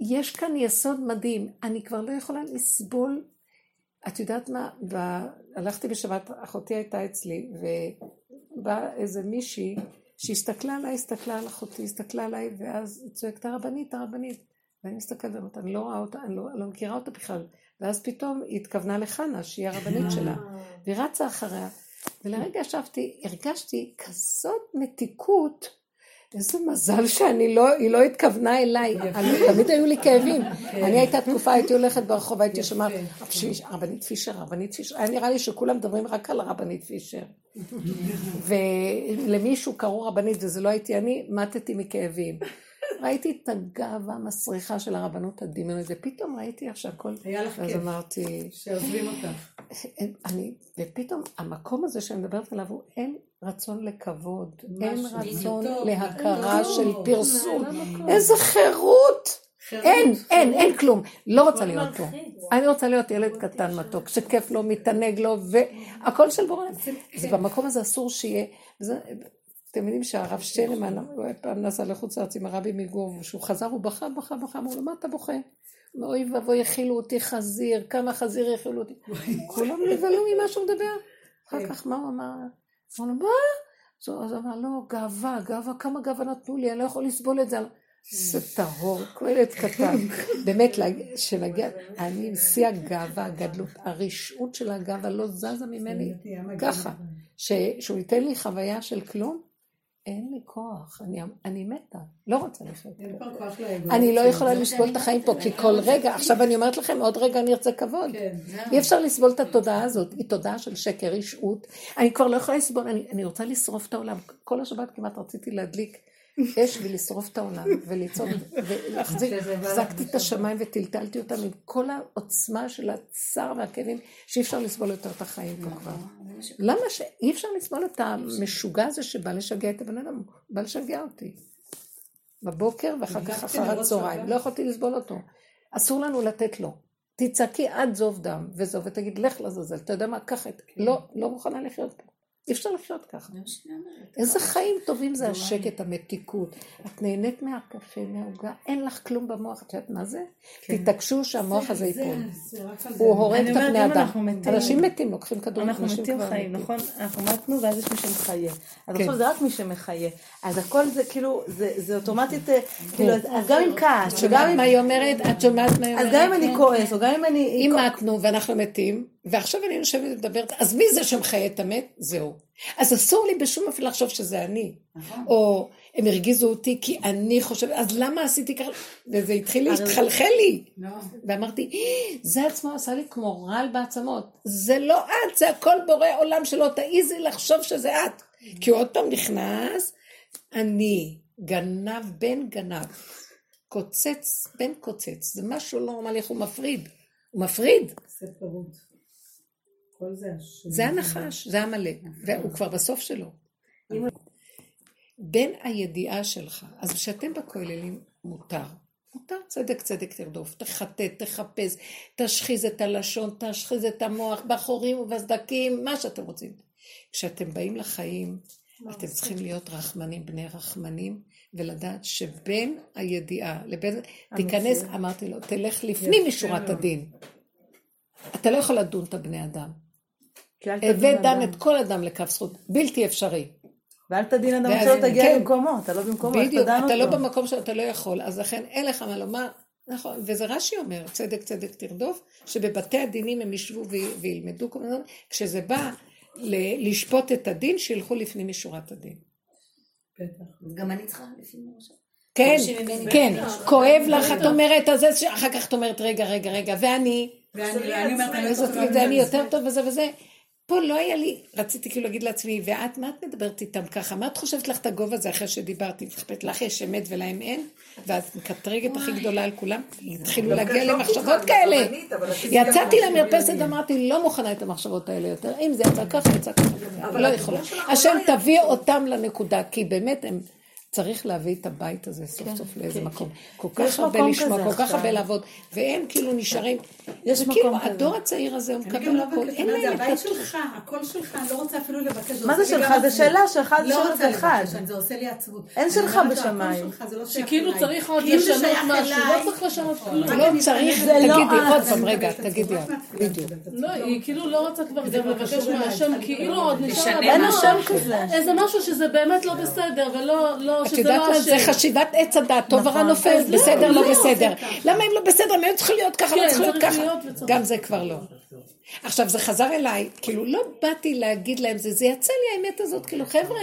יש כאן יסוד מדהים. אני כבר לא יכולה לסבול. את יודעת מה? הלכתי בשבת, אחותי הייתה אצלי, ובאה איזה מישהי שהסתכלה עליי, הסתכלה על אחותי, הסתכלה עליי, ואז צועקת הרבנית, הרבנית. ואני מסתכלת ואומרת, אני לא רואה אותה, אני לא, לא מכירה אותה בכלל. ואז פתאום היא התכוונה לחנה, שהיא הרבנית שלה. והיא רצה אחריה. ולרגע ישבתי, הרגשתי כזאת מתיקות, איזה מזל שאני לא, היא לא התכוונה אליי, תמיד היו לי כאבים. כן. אני הייתה תקופה, הייתי הולכת ברחוב, הייתי שומעת, רבנית פישר, רבנית פישר, היה נראה לי שכולם מדברים רק על הרבנית פישר. ולמישהו קראו רבנית וזה לא הייתי אני, מתתי מכאבים. ראיתי את הגאווה המסריחה של הרבנות הדמיונית, ופתאום ראיתי איך שהכל... היה לך כיף. אז אמרתי... שעוזבים אותך. אני, ופתאום המקום הזה שאני מדברת עליו הוא אין רצון לכבוד, אין רצון להכרה של פרסום. איזה חירות! אין, אין, אין כלום. לא רוצה להיות פה. אני רוצה להיות ילד קטן מתוק, שכיף לו, מתענג לו, והכל של בורא. זה במקום הזה אסור שיהיה. אתם יודעים שהרב היה פעם נסע לחוץ לארץ עם הרבי מגור, וכשהוא חזר הוא בכה, בכה, בכה, אמרו לו, מה אתה בוכה? אוי ואבוי, יכילו אותי חזיר, כמה חזיר יכילו אותי. כולם נבהלו ממה שהוא מדבר. אחר כך מה הוא אמר? אמר לו, מה? אז הוא אמר, לא, גאווה, גאווה, כמה גאווה נתנו לי, אני לא יכול לסבול את זה. זה טהור, ילד קטן. באמת, שנגיע, אני עם שיא הגאווה, הגדלות, הרשעות של הגאווה לא זזה ממני ככה. שהוא ייתן לי חוויה של כלום, אין לי כוח, אני, אני מתה, לא רוצה לחיות. אין כבר כוח לאגו. אני לא יכולה לסבול את החיים פה, כי כל רגע, עכשיו אני אומרת לכם, עוד רגע אני ארצה כבוד. כן, אי אפשר לסבול את התודעה הזאת, היא תודעה של שקר, רשעות. אני כבר לא יכולה לסבול, אני רוצה לשרוף את העולם. כל השבת כמעט רציתי להדליק אש ולשרוף את העולם, ולצעוק, ולהחזיק, החזקתי את השמיים וטלטלתי אותם עם כל העוצמה של הצער והכאבים, שאי אפשר לסבול יותר את החיים פה כבר. למה שאי אפשר לסבול את המשוגע הזה שבא לשגע את הבן אדם? בא לשגע אותי. בבוקר ואחר כך אחר הצהריים. לא יכולתי לסבול אותו. אסור לנו לתת לו. תצעקי עד זוב דם וזוב ותגיד לך לזלזל. אתה יודע מה? קח את... לא, לא מוכנה לחיות פה. אי אפשר לחיות ככה. איזה חיים טובים זה השקט, המתיקות. את נהנית מהקפה, מהעוגה, אין לך כלום במוח. את יודעת מה זה? כן. תתעקשו שהמוח הזה ייפול. הוא הורג את הבני אדם. אנשים מתים, לוקחים כדורים. אנחנו מתים חיים, נכון? אנחנו מתנו ואז יש מי שמחיה. אז כן. עכשיו זה רק מי שמחיה. אז הכל זה כאילו, זה אוטומטית, אה, כאילו, אז גם עם כעס, שגם אם... מה היא אומרת? את שומעת מה היא אומרת? אז גם אם אני כועס, או גם אם אני... אם מתנו ואנחנו מתים, ועכשיו אני יושבת ומדברת, אז מי זה שמחיה את המת? זהו. אז אסור לי בשום אופן לחשוב שזה אני. נכון. או הם הרגיזו אותי כי אני חושבת, אז למה עשיתי ככה? וזה התחיל להתחלחל לי. לא. ואמרתי, זה עצמו עשה לי כמו רעל בעצמות. זה לא את, זה הכל בורא עולם שלא תעיזי לחשוב שזה את. כי הוא עוד פעם נכנס, אני גנב בן גנב. קוצץ בן קוצץ. זה משהו לא נורמלי, איך הוא מפריד. הוא מפריד. זה פירוט. זה הנחש, זה עמלק, והוא כבר בסוף שלו. בין הידיעה שלך, אז כשאתם בכוללים מותר, מותר צדק צדק תרדוף, תחטא, תחפש, תשחיז את הלשון, תשחיז את המוח, בחורים ובסדקים, מה שאתם רוצים. כשאתם באים לחיים, אתם צריכים להיות רחמנים, בני רחמנים, ולדעת שבין הידיעה לבין, תיכנס, אמרתי לו, תלך לפנים משורת הדין. אתה לא יכול לדון את הבני אדם. הבאת דם את כל אדם לכף זכות, בלתי אפשרי. ואל תדין אדם שלא תגיע כן. במקומו, אתה לא במקומו, בדיוק, אתה לא במקום שאתה לא יכול, אז לכן אין לך מה לומר, נכון, וזה רש"י אומר, צדק צדק תרדוף, שבבתי הדינים הם ישבו וילמדו, כשזה בא לשפוט את הדין, שילכו לפנים משורת הדין. גם אני צריכה לפנים משורת. כן, כן, כואב לך, את אומרת, אז אחר כך את אומרת, רגע, רגע, רגע, ואני, ואני יותר טוב וזה וזה. פה לא היה לי, רציתי כאילו להגיד לעצמי, ואת, מה את מדברת איתם ככה? מה את חושבת לך את הגובה הזה אחרי שדיברתי? מתחפת לך יש אמת ולהם אין? ואת מקטרגת הכי גדולה על כולם? התחילו להגיע למחשבות כאלה. יצאתי למרפסת ואמרתי, לא מוכנה את המחשבות האלה יותר. אם זה יצא ככה, יצא ככה. לא יכולה. השם תביא אותם לנקודה, כי באמת הם... צריך להביא את הבית הזה סוף כן, סוף לאיזה כן, מקום. כן. כל כך הרבה לשמוע, כל כך הרבה לעבוד, והם כאילו נשארים. יש מקום כאילו, כזה. הדור הצעיר הזה, הוא מקבל הכל, אין להם את... זה הבית שלך, הכל שלך, אני לא רוצה אפילו לבקש. מה זה שלך? זה שאלה שלך, זה לא רוצה אחד. זה עושה לי עצבות. אין שלך בשמיים. לא שכאילו צריך עוד לשנות משהו, לא צריך לשנות כלום. לא צריך, תגידי עוד פעם, רגע, תגידי עוד. בדיוק. לא, היא כאילו לא רוצה כבר גם לבקש מהשם, כאילו עוד נשאר אין השם כזה. איזה משהו שזה באמת לא בסדר, ולא... את יודעת מה, זה חשיבת עץ הדת, טוב ורע נכון. נופל, בסדר, לא בסדר. למה הם לא בסדר? הם היו צריכים להיות ככה, לא כן, צריכים להיות ככה. גם זה כבר לא. עכשיו, זה חזר אליי, כאילו, לא באתי להגיד להם זה, זה יצא לי האמת הזאת, כאילו, חבר'ה,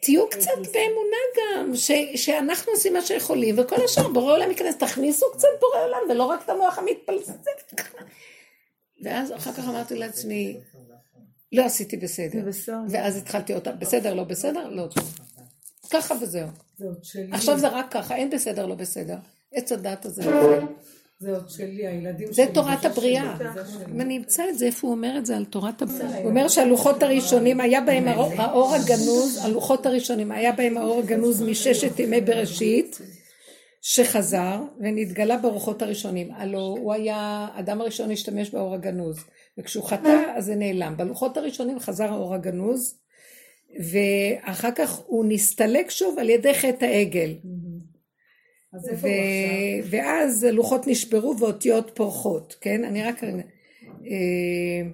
תהיו קצת באמונה גם, ש, שאנחנו עושים מה שיכולים, וכל השאר בורא עולם ייכנס, תכניסו קצת בורא עולם, ולא רק את המוח המתפלסף. ואז אחר כך אמרתי לעצמי, לא עשיתי בסדר. ואז התחלתי אותה, בסדר, לא בסדר, לא טוב. ככה וזהו. עכשיו זה רק ככה, אין בסדר, לא בסדר. עץ הדת הזה. זה עוד שלי, הילדים שלי. זה תורת הבריאה. אם אני אמצא את זה, איפה הוא אומר את זה על תורת הבריאה? הוא אומר שהלוחות הראשונים, היה בהם האור הגנוז, הלוחות הראשונים, היה בהם האור הגנוז מששת ימי בראשית, שחזר ונתגלה ברוחות הראשונים. הלו הוא היה, אדם הראשון השתמש באור הגנוז, וכשהוא חטא אז זה נעלם. בלוחות הראשונים חזר האור הגנוז, ואחר כך הוא נסתלק שוב על ידי חטא העגל. ו... ואז לוחות נשברו ואותיות פורחות, כן? אני רק... אה,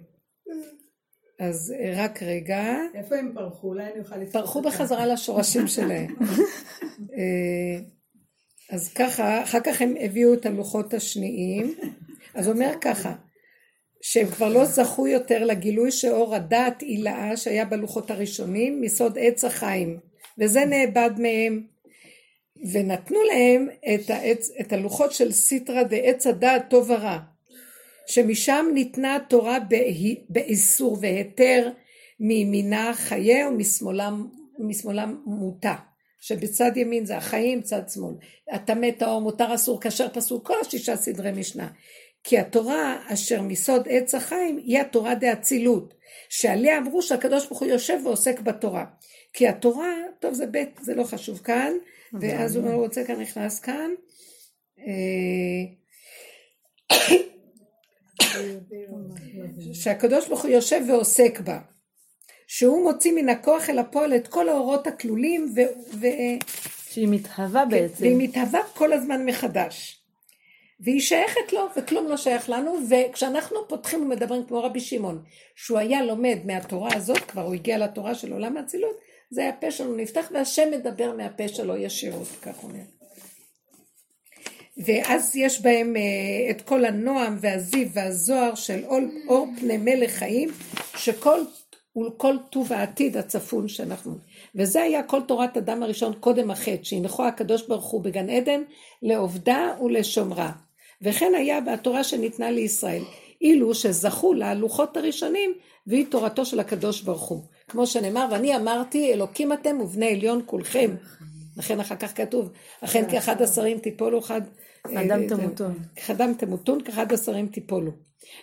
אז רק רגע. איפה הם פרחו? אולי אני אוכל. פרחו בחזרה לשורשים שלהם. אה, אז ככה, אחר כך הם הביאו את הלוחות השניים. אז הוא אומר ככה, שהם כבר לא זכו יותר לגילוי שאור הדעת הילאה שהיה בלוחות הראשונים מסוד עץ החיים, וזה נאבד מהם. ונתנו להם את, העץ, את הלוחות של סיטרא דעץ הדעת טוב ורע, שמשם ניתנה התורה באיסור והיתר מימינה חיה ומשמאלם מותה, שבצד ימין זה החיים, צד שמאל, הטמא טהור, מותר אסור, כשר פסול, כל השישה סדרי משנה. כי התורה אשר מסוד עץ החיים היא התורה דאצילות, שעליה אמרו שהקדוש ברוך הוא יושב ועוסק בתורה. כי התורה, טוב זה בית, זה לא חשוב כאן, ואז הוא רוצה כאן, נכנס כאן. אה, שהקדוש ברוך הוא יושב ועוסק בה. שהוא מוציא מן הכוח אל הפועל את כל האורות הכלולים ו... ו... שהיא מתהווה כן, בעצם. והיא מתהווה כל הזמן מחדש. והיא שייכת לו וכלום לא שייך לנו וכשאנחנו פותחים ומדברים כמו רבי שמעון שהוא היה לומד מהתורה הזאת כבר הוא הגיע לתורה של עולם האצילות זה הפה שלנו נפתח והשם מדבר מהפה שלו ישירות, כך אומר. ואז יש בהם uh, את כל הנועם והזיו והזוהר של אור, פני מלך חיים, שכל כל טוב העתיד הצפון שאנחנו, וזה היה כל תורת אדם הראשון קודם החטא, שהנחו הקדוש ברוך הוא בגן עדן לעובדה ולשומרה. וכן היה בתורה שניתנה לישראל, אילו שזכו להלוחות הראשונים והיא תורתו של הקדוש ברוך הוא. כמו שנאמר, ואני אמרתי, אלוקים אתם ובני עליון כולכם. לכן אחר כך כתוב, אכן כאחד השרים תיפולו חד... אדם אה, תמותון. כאדם תמותון, כאחד השרים תיפולו.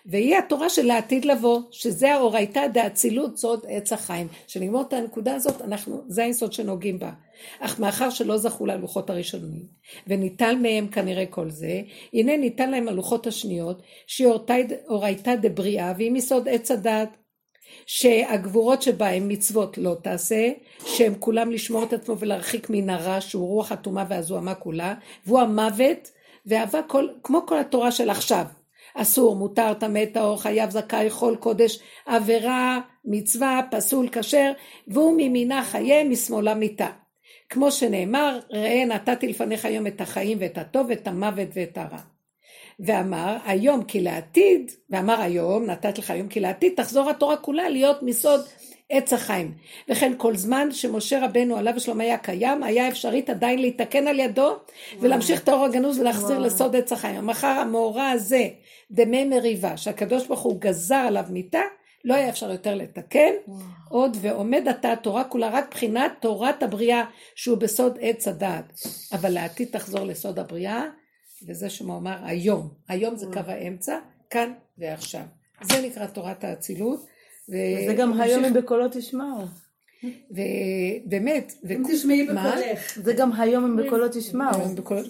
והיא התורה של העתיד לבוא, שזה האורייתא דאצילות סוד עץ החיים. כשנגמור את הנקודה הזאת, אנחנו, זה היסוד שנוגעים בה. אך מאחר שלא זכו ללוחות הראשונים, וניטל מהם כנראה כל זה, הנה ניתן להם הלוחות השניות, שהיא אורייתא דבריאה, והיא מסוד עץ הדת. שהגבורות שבה הם מצוות לא תעשה, שהם כולם לשמור את עצמו ולהרחיק מן הרע שהוא רוח הטומאה והזוהמה כולה, והוא המוות, ואהבה כל, כמו כל התורה של עכשיו. אסור, מותר, טמא, טהור, חייב, זכאי, חול, קודש, עבירה, מצווה, פסול, כשר, והוא ממינה חיה, משמאלה מיתה. כמו שנאמר, ראה נתתי לפניך היום את החיים ואת הטוב, ואת המוות ואת הרע. ואמר היום כי לעתיד, ואמר היום נתת לך היום כי לעתיד, תחזור התורה כולה להיות מסוד עץ החיים. וכן כל זמן שמשה רבנו עליו השלום היה קיים, היה אפשרית עדיין להתקן על ידו ולהמשיך את האור הגנוז ולהחזיר לסוד עץ החיים. מחר המאורע הזה, דמי מריבה, שהקדוש ברוך הוא גזר עליו מיתה, לא היה אפשר יותר לתקן, עוד ועומד עתה התורה כולה רק בחינת תורת הבריאה שהוא בסוד עץ הדעת. אבל לעתיד תחזור לסוד הבריאה וזה שהוא אמר היום, היום זה קו האמצע, כאן ועכשיו. זה נקרא תורת האצילות. וזה גם היום אם בקולו תשמעו. ובאמת, אם תשמעי בקולך. זה גם היום אם בקולו תשמעו.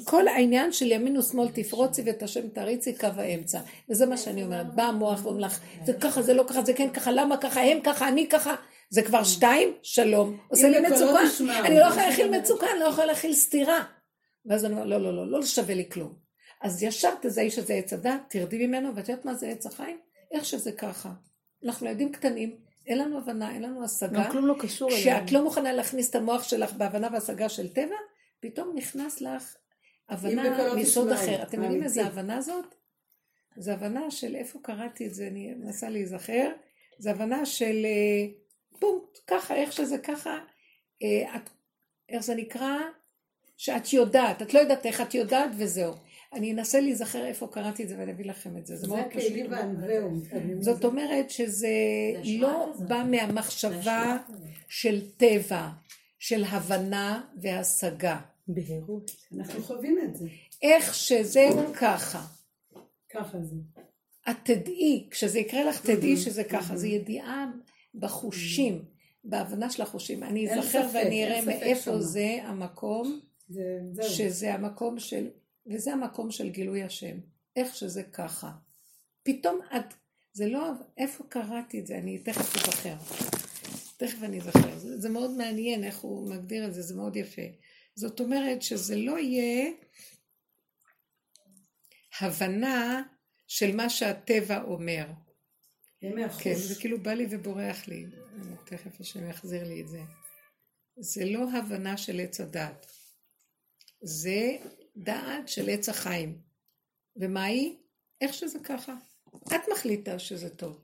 כל העניין של ימין ושמאל תפרוצי ואת השם תריצי קו האמצע. וזה מה שאני אומרת, בא המוח ואומר לך, זה ככה, זה לא ככה, זה כן ככה, למה ככה, הם ככה, אני ככה. זה כבר שתיים, שלום. עושה לי מצוקה, אני לא יכולה להכיל מצוקה, אני לא יכולה להכיל סתירה. ואז אני אומר, לא, לא, לא, לא שווה לי כלום. אז ישר תזהי שזה עץ הדת, תרדי ממנו, ואת יודעת מה זה עץ החיים? איך שזה ככה. אנחנו ילדים קטנים, אין לנו הבנה, אין לנו השגה. לא, כלום לא קשור אלינו. כשאת לא מוכנה להכניס את המוח שלך בהבנה והשגה של טבע, פתאום נכנס לך הבנה מיסוד אחר. אתם יודעים איזה הבנה זאת? זו הבנה של איפה קראתי את זה, אני מנסה להיזכר. זו הבנה של פונקט, אה, ככה, איך שזה ככה, אה, את, איך זה נקרא? שאת יודעת, את לא יודעת איך את יודעת וזהו. אני אנסה להיזכר איפה קראתי את זה ואני אביא לכם את זה, זה מאוד פשוט. זאת אומרת שזה לא בא מהמחשבה של טבע, של הבנה והשגה. בהירות. אנחנו חווים את זה. איך שזה ככה. ככה זה. את תדעי, כשזה יקרה לך תדעי שזה ככה, זה ידיעה בחושים, בהבנה של החושים. אני אזכר ואני אראה מאיפה זה המקום, שזה המקום של, וזה המקום של גילוי השם, איך שזה ככה. פתאום את, זה לא, איפה קראתי את זה, אני תכף אזכר. תכף אני אזכר. זה, זה מאוד מעניין איך הוא מגדיר את זה, זה מאוד יפה. זאת אומרת שזה לא יהיה הבנה של מה שהטבע אומר. כן, זה כאילו בא לי ובורח לי. תכף השם יחזיר לי את זה. זה לא הבנה של עץ הדת. זה דעת של עץ החיים. ומה היא? איך שזה ככה. את מחליטה שזה טוב.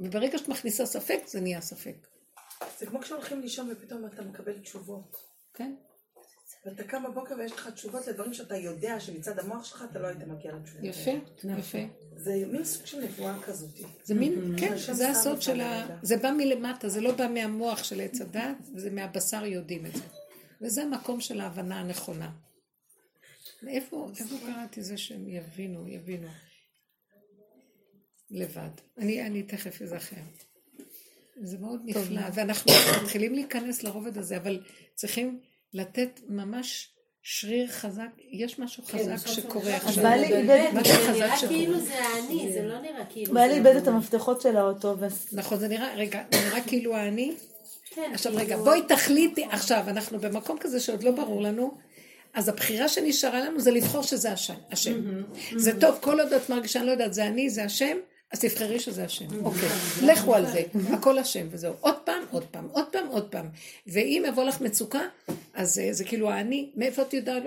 וברגע שאת מכניסה ספק, זה נהיה ספק. זה כמו כשהולכים לישון ופתאום אתה מקבל תשובות. כן. ואתה קם בבוקר ויש לך תשובות לדברים שאתה יודע שמצד המוח שלך אתה לא היית מגיע לתשובות. יפה, יפה. זה מין סוג של נבואה כזאת. זה מין, כן, זה הסוד של ה... זה בא מלמטה, זה לא בא מהמוח של עץ הדת, זה מהבשר יודעים את זה. וזה המקום של ההבנה הנכונה. איפה קראתי זה שהם יבינו, יבינו. לבד. אני, אני תכף אזכר. זה מאוד נפלא, ואנחנו מתחילים להיכנס לרובד הזה, אבל צריכים לתת ממש שריר חזק, יש משהו כן, חזק שקורה עכשיו. בעלי איבד, זה נראה כאילו זה האני, זה לא נראה כאילו בעלי איבד את המפתחות של האוטו. נכון, זה נראה, רגע, זה נראה כאילו האני. כן, עכשיו רגע, כאילו- בואי תחליטי, עכשיו, אנחנו במקום כזה שעוד לא ברור לנו, אז הבחירה שנשארה לנו זה לבחור שזה השם. זה טוב, כל עוד את מרגישה, אני לא יודעת, זה אני, זה השם, אז תבחרי שזה השם. אוקיי, לכו על זה, הכל השם וזהו. עוד פעם, עוד פעם, עוד פעם, עוד פעם. ואם יבוא לך מצוקה, אז זה כאילו האני, מאיפה את יודעת?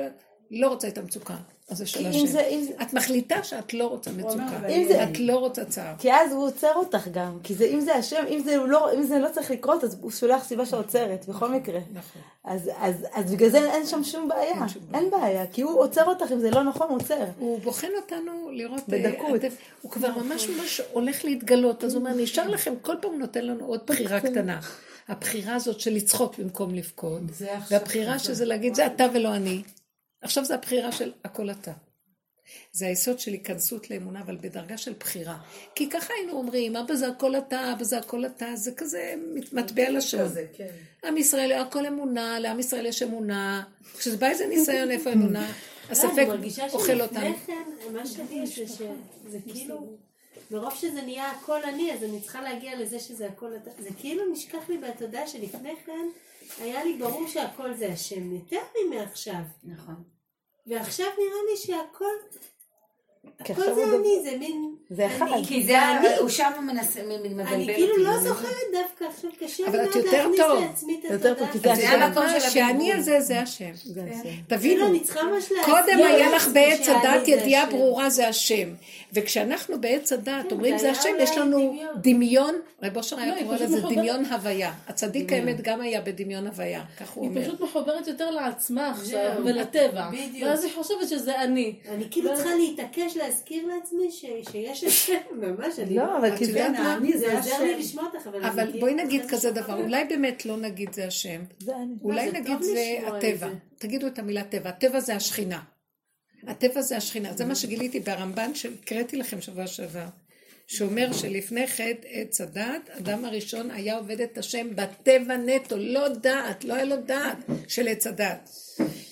לא רוצה את המצוקה. אז זה של השם. את מחליטה שאת לא רוצה מצוקה. את לא רוצה צער. כי אז הוא עוצר אותך גם. כי אם זה השם, אם זה לא, אם זה לא צריך לקרות, אז הוא שולח סיבה שעוצרת, בכל מקרה. נכון. אז, אז, אז בגלל זה אין שם שום בעיה. אין, בעיה. כי הוא עוצר אותך, אם זה לא נכון, הוא עוצר. הוא בוחן אותנו לראות... אה, בדקות. הוא כבר ממש ממש הולך להתגלות. אז הוא אומר, נשאר לכם, כל פעם הוא נותן לנו עוד בחירה קטנה. הבחירה הזאת של לצחוק במקום לבכות. והבחירה שזה להגיד, זה אתה ולא אני. עכשיו זה הבחירה של הכל אתה. זה היסוד של היכנסות לאמונה, אבל בדרגה של בחירה. כי ככה היינו אומרים, אבא זה הכל אתה, אבא זה הכל אתה, זה כזה מטבע לשון. כן. עם ישראל, הכל אמונה, לעם ישראל יש אמונה. כשזה בא איזה ניסיון, איפה אמונה? הספק אוכל אותנו. מה שיש זה שזה כאילו... מרוב שזה נהיה הכל אני, אז אני צריכה להגיע לזה שזה הכל אתה. זה כאילו נשכח לי בתודעה שלפני כן היה לי ברור שהכל זה השם, יותר ממעכשיו. נכון. ועכשיו נראה לי שהכל, הכל זה אני, זה מין... זה אחד. כי זה אני, הוא שם מנסה, מבלבל אותי. אני כאילו לא זוכרת דווקא, עכשיו קשה לי מאוד להכניס לעצמי את התודעה. זה המקום של שאני הזה זה השם. תבינו, כאילו, קודם היה לך בעץ הדת ידיעה ברורה זה השם. וכשאנחנו בעץ הדת כן, אומרים זה השם, יש לנו דמיון, רב אושר היה לא, קורא לזה דמיון הוויה. הצדיק האמת גם היה בדמיון הוויה, כך הוא אומר. היא פשוט מחוברת יותר לעצמה עכשיו ולטבע. ואז היא חושבת שזה אני. אני כאילו צריכה להתעקש להזכיר לעצמי שיש השם, ממש, אני לא, אבל כי זה אני, זה עוזר לי לשמוע אותך, אבל בואי נגיד כזה דבר, אולי באמת לא נגיד זה השם, אולי נגיד זה הטבע, תגידו את המילה טבע, הטבע זה השכינה. הטבע זה השכינה, זה מה שגיליתי ברמב"ן שהקראתי לכם שבוע שעבר, שאומר שלפני חטא עץ הדת, אדם הראשון היה עובד את השם בטבע נטו, לא דעת, לא היה לו דעת של עץ הדת.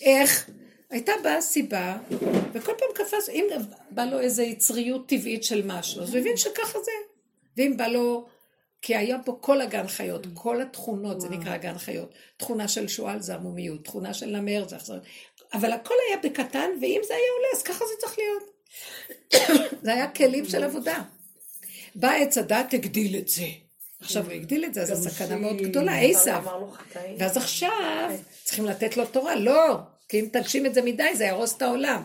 איך? הייתה באה סיבה, וכל פעם קפץ, אם בא לו איזו יצריות טבעית של משהו, אז הוא הבין שככה זה. ואם בא לו, כי היה פה כל הגן חיות, כל התכונות, זה נקרא גן חיות. תכונה של שועל זה עמומיות, תכונה של נמר זה אכזריות. אבל הכל היה בקטן, ואם זה היה עולה, אז ככה זה צריך להיות. זה היה כלים של עבודה. בא עץ הדת, הגדיל את זה. עכשיו הוא הגדיל את זה, אז זו סכנה מאוד גדולה, עשיו. ואז עכשיו צריכים לתת לו תורה, לא, כי אם תגשים את זה מדי, זה יהרוס את העולם.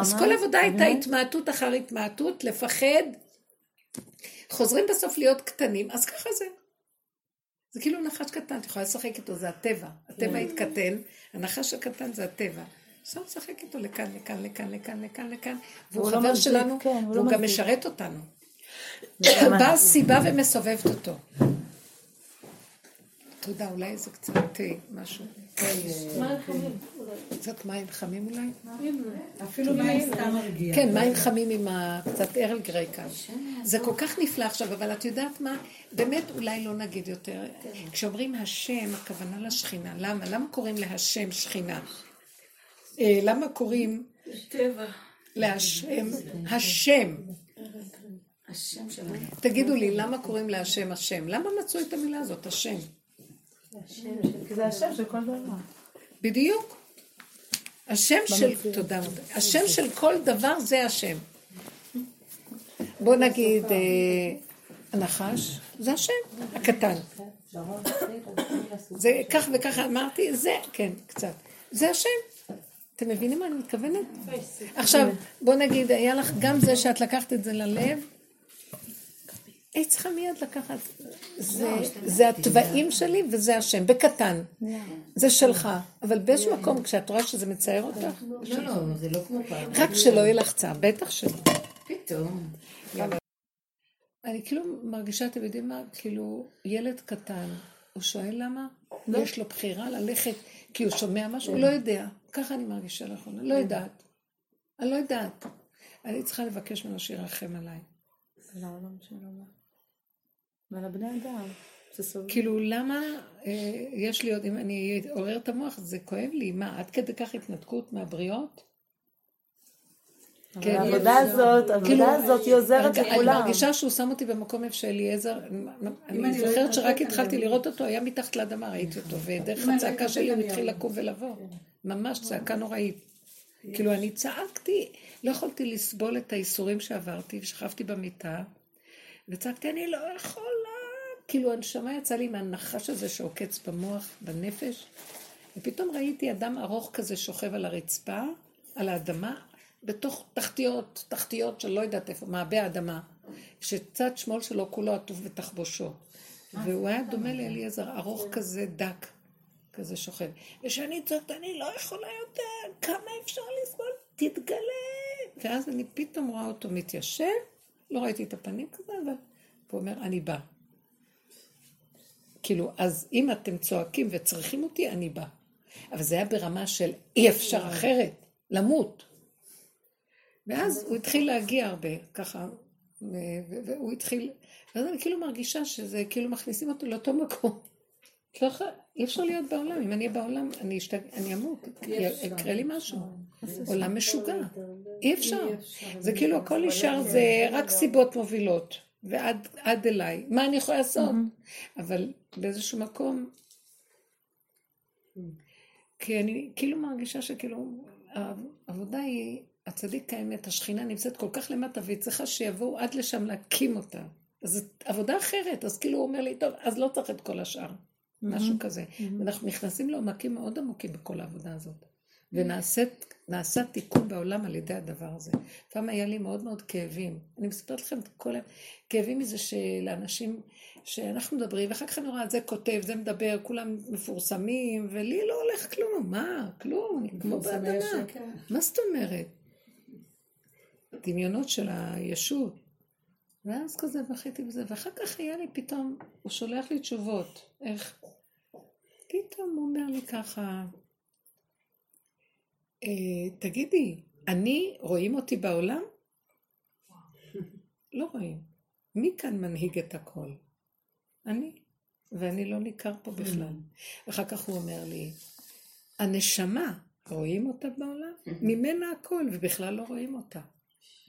אז כל עבודה הייתה התמעטות אחר התמעטות, לפחד. חוזרים בסוף להיות קטנים, אז ככה זה. זה כאילו נחש קטן, את יכולה לשחק איתו, זה הטבע. הטבע התקטן, הנחש הקטן זה הטבע. אפשר לשחק איתו לכאן, לכאן, לכאן, לכאן, לכאן, לכאן, והוא לא חבר שלנו, כן, לא והוא גם. משרת אותנו. באה סיבה ומסובבת אותו. תודה, אולי זה קצת אה, משהו. מים חמים. קצת מים חמים אולי? אפילו מים סתם מרגיע. כן, מים חמים עם קצת ארל גריי כאן. זה כל כך נפלא עכשיו, אבל את יודעת מה? באמת אולי לא נגיד יותר. כשאומרים השם, הכוונה לשכינה. למה? למה קוראים להשם שכינה? אה, למה קוראים להשם השם? השם שלנו. תגידו לי, למה קוראים להשם השם? למה מצאו את המילה הזאת, השם? כי זה השם של כל דבר. בדיוק. השם של, תודה, מודה. השם של כל דבר זה השם. בוא נגיד, אה, הנחש, זה השם, הקטן. זה כך וככה אמרתי, זה, כן, קצת. זה השם. אתם מבינים מה אני מתכוונת? עכשיו, בוא נגיד, היה לך גם זה שאת לקחת את זה ללב, היית צריכה מיד לקחת, זה, זה התוואים שלי וזה השם, בקטן. זה שלך, אבל באיזשהו מקום, כשאת רואה שזה מצער אותך, לא, לא, זה לא כמו פעם. רק שלא יהיה לך צער, בטח שלא. פתאום. אני כאילו מרגישה, אתם יודעים מה? כאילו, ילד קטן, הוא שואל למה? יש לו בחירה ללכת כי הוא שומע משהו? הוא לא יודע. ככה אני מרגישה לאחרונה, לא יודעת. אני לא יודעת. אני צריכה לבקש ממנו שירחם עליי. לעולם שלו. ועל הבני אדם. כאילו, למה אה, יש לי עוד, אם אני עורר את המוח, זה כואב לי. מה, עד כדי כך התנתקות מהבריות? כן. העבודה הזאת, כאילו, העבודה הזאת היא עוזרת אני לכולם. מרגישה שהוא שם אותי במקום איפה שאליעזר, אני אני לא זוכרת שרק התחלתי. לראות אותו, היה מתחת לאדמה, ראיתי אותו, ודרך אני הצעקה שלי הוא התחיל. לקום ולבוא. ממש צעקה נוראית. כאילו, אני צעקתי, לא יכולתי לסבול את הייסורים שעברתי, ושכבתי במיטה, וצעקתי, אני לא יכולה. כאילו, הנשמה יצאה לי מהנחש הזה שעוקץ במוח, בנפש, ופתאום ראיתי אדם ארוך כזה שוכב על הרצפה, על האדמה, בתוך תחתיות, תחתיות של לא יודעת איפה, מעבה אדמה, שצד שמאל שלו כולו עטוף בתחבושו. והוא היה דומה לאליעזר, ארוך כזה, דק, כזה שוכב. ושאני צועקת, אני לא יכולה יותר, כמה אפשר לסבול? תתגלה. ואז אני פתאום רואה אותו מתיישב, לא ראיתי את הפנים כזה, אבל הוא אומר, אני בא. כאילו, אז אם אתם צועקים וצריכים אותי, אני בא. אבל זה היה ברמה של אי אפשר אחרת, למות. ואז הוא התחיל להגיע הרבה, ככה, והוא התחיל, ואז אני כאילו מרגישה שזה, כאילו מכניסים אותו לאותו מקום. אי אפשר להיות בעולם, אם אני בעולם, אני, אשתג... אני אמות, יקרה לי משהו. עולם משוגע, אי אפשר. זה כאילו הכל נשאר, זה רק סיבות מובילות, ועד עד אליי. מה אני יכולה לעשות? אבל באיזשהו מקום, כי אני כאילו מרגישה שכאילו, העבודה היא, הצדיק האמת, השכינה נמצאת כל כך למטה, והיא צריכה שיבואו עד לשם להקים אותה. אז זו עבודה אחרת, אז כאילו הוא אומר לי, טוב, אז לא צריך את כל השאר. משהו כזה. ואנחנו נכנסים לעומקים מאוד עמוקים בכל העבודה הזאת. ונעשה תיקון בעולם על ידי הדבר הזה. פעם היה לי מאוד מאוד כאבים. אני מספרת לכם את כל הכאבים מזה שלאנשים, שאנחנו מדברים, ואחר כך אני רואה, זה כותב, זה מדבר, כולם מפורסמים, ולי לא הולך כלום. מה? כלום, אני כמו באדמה. מה זאת אומרת? דמיונות של הישות. ואז כזה בכיתי בזה, ואחר כך היה לי פתאום, הוא שולח לי תשובות. איך? פתאום הוא אומר לי ככה, אה, תגידי, אני, רואים אותי בעולם? לא רואים. מי כאן מנהיג את הכל? אני. ואני לא ניכר פה בכלל. ואחר כך הוא אומר לי, הנשמה, רואים אותה בעולם? ממנה הכל, ובכלל לא רואים אותה.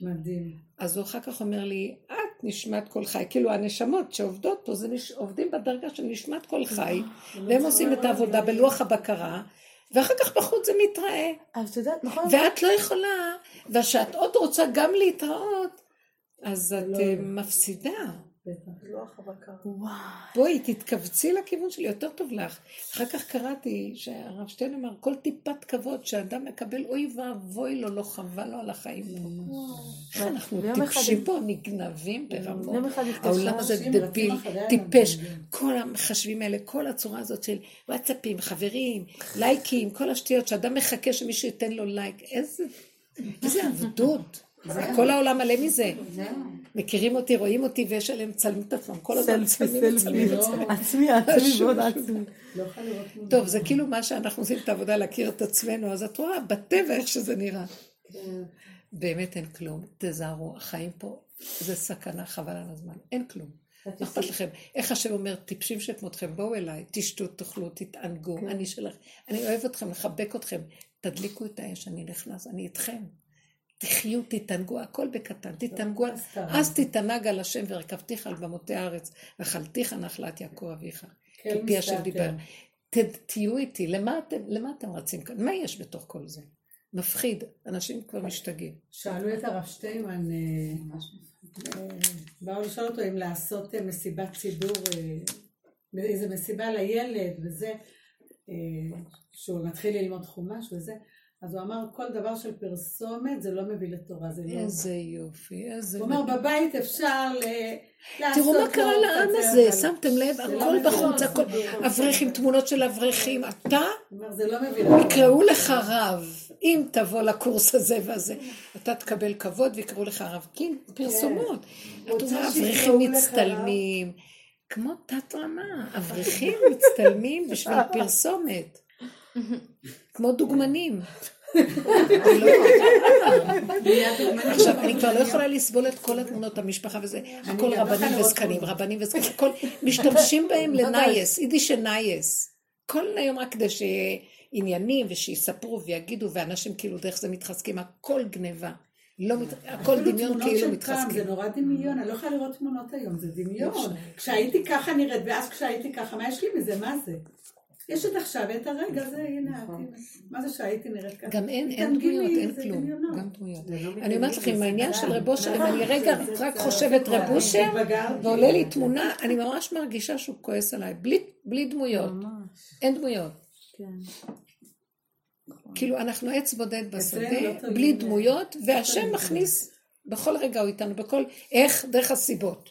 מדהים. אז הוא אחר כך אומר לי, את נשמת כל חי. כאילו הנשמות שעובדות פה, זה נש... עובדים בדרגה של נשמת כל חי, והם עושים את העבודה בלוח הבקרה, ואחר כך בחוץ זה מתראה. אבל את יודעת, נכון? ואת לא יכולה, וכשאת עוד רוצה גם להתראות, אז את אה, מפסידה. לא בואי, תתכווצי לכיוון שלי, יותר טוב לך. אחר כך קראתי שהרב שטיין אמר, כל טיפת כבוד שאדם מקבל, אוי ואבוי לו, לא חבל לו על החיים פה. איך אנחנו טיפשים פה, נגנבים ברמות. העולם הזה דביל, טיפש. כל המחשבים האלה, כל הצורה הזאת של וואטסאפים, חברים, לייקים, כל השטויות, שאדם מחכה שמישהו ייתן לו לייק, איזה עבדות. כל העולם מלא מזה. מכירים אותי, רואים אותי, ויש עליהם צלמים את עצמם. כל הזמן צלמים, צלמים, עצמי, עצמי ועוד עצמי. טוב, זה כאילו מה שאנחנו עושים את העבודה להכיר את עצמנו, אז את רואה בטבע איך שזה נראה. באמת אין כלום. תזהרו, החיים פה זה סכנה, חבל על הזמן. אין כלום. מה אכפת לכם? איך השם אומר, טיפשים שכמותכם, בואו אליי, תשתו, תאכלו, תתענגו, אני שלך. אני אוהב אתכם, לחבק אתכם. תדליקו את האש, אני נכנס, אני איתכם. תחיו, תתענגו, הכל בקטן, תתענגו, אז תתענג על השם ורכבתיך על במותי הארץ, ואכלתיך נחלת יעקב אביך, כי פי השם דיבר. תהיו איתי, למה אתם, למה אתם רצים כאן? מה יש בתוך כל זה? מפחיד, אנשים כבר משתגעים. שאלו את הרב שטיינמן, אה, אה, באו לשאול אותו אם לעשות אה, מסיבת ציבור, איזה מסיבה לילד וזה, שהוא מתחיל ללמוד חומש וזה. אז הוא אמר, כל דבר של פרסומת זה לא מביא לתורה, זה לא... איזה יופי, איזה... הוא אומר, בבית אפשר לעשות... תראו מה קרה לעם הזה, שמתם לב, לא הכל בחוץ, הכל... אברכים, תמונות של אברכים, אתה? זה לא. יקראו לך רב, אם תבוא לקורס הזה והזה, אתה תקבל כבוד ויקראו לך רב, כי פרסומות. אתה רואה, אברכים מצטלמים, כמו תת רמה, אברכים מצטלמים בשביל פרסומת. כמו דוגמנים. עכשיו, אני כבר לא יכולה לסבול את כל התמונות, המשפחה וזה, הכל רבנים וזקנים, רבנים וזקנים, הכל משתמשים בהם לנייס, יידיש נייס. כל היום רק כדי שיהיה עניינים ושיספרו ויגידו, ואנשים כאילו דרך זה מתחזקים, הכל גניבה. לא, הכל דמיון כאילו מתחזקים. זה נורא דמיון, אני לא יכולה לראות תמונות היום, זה דמיון. כשהייתי ככה נראית, ואז כשהייתי ככה, מה יש לי מזה? מה זה? יש את עכשיו את הרגע הזה, הנה, נכון. מה זה שהייתי נראית ככה? גם אין, אין דמויות, אין כלום, גם דמויות. לא אני אומרת לכם, העניין של רב אושר, אם אני רגע רק חושבת רב אושר, ועולה לי תמונה, אני ממש מרגישה שהוא כועס עליי, בלי דמויות, אין דמויות. כן. כאילו, אנחנו עץ בודד בשדה, לא בלי דמויות, והשם מכניס, בכל רגע הוא איתנו, בכל, איך? דרך הסיבות.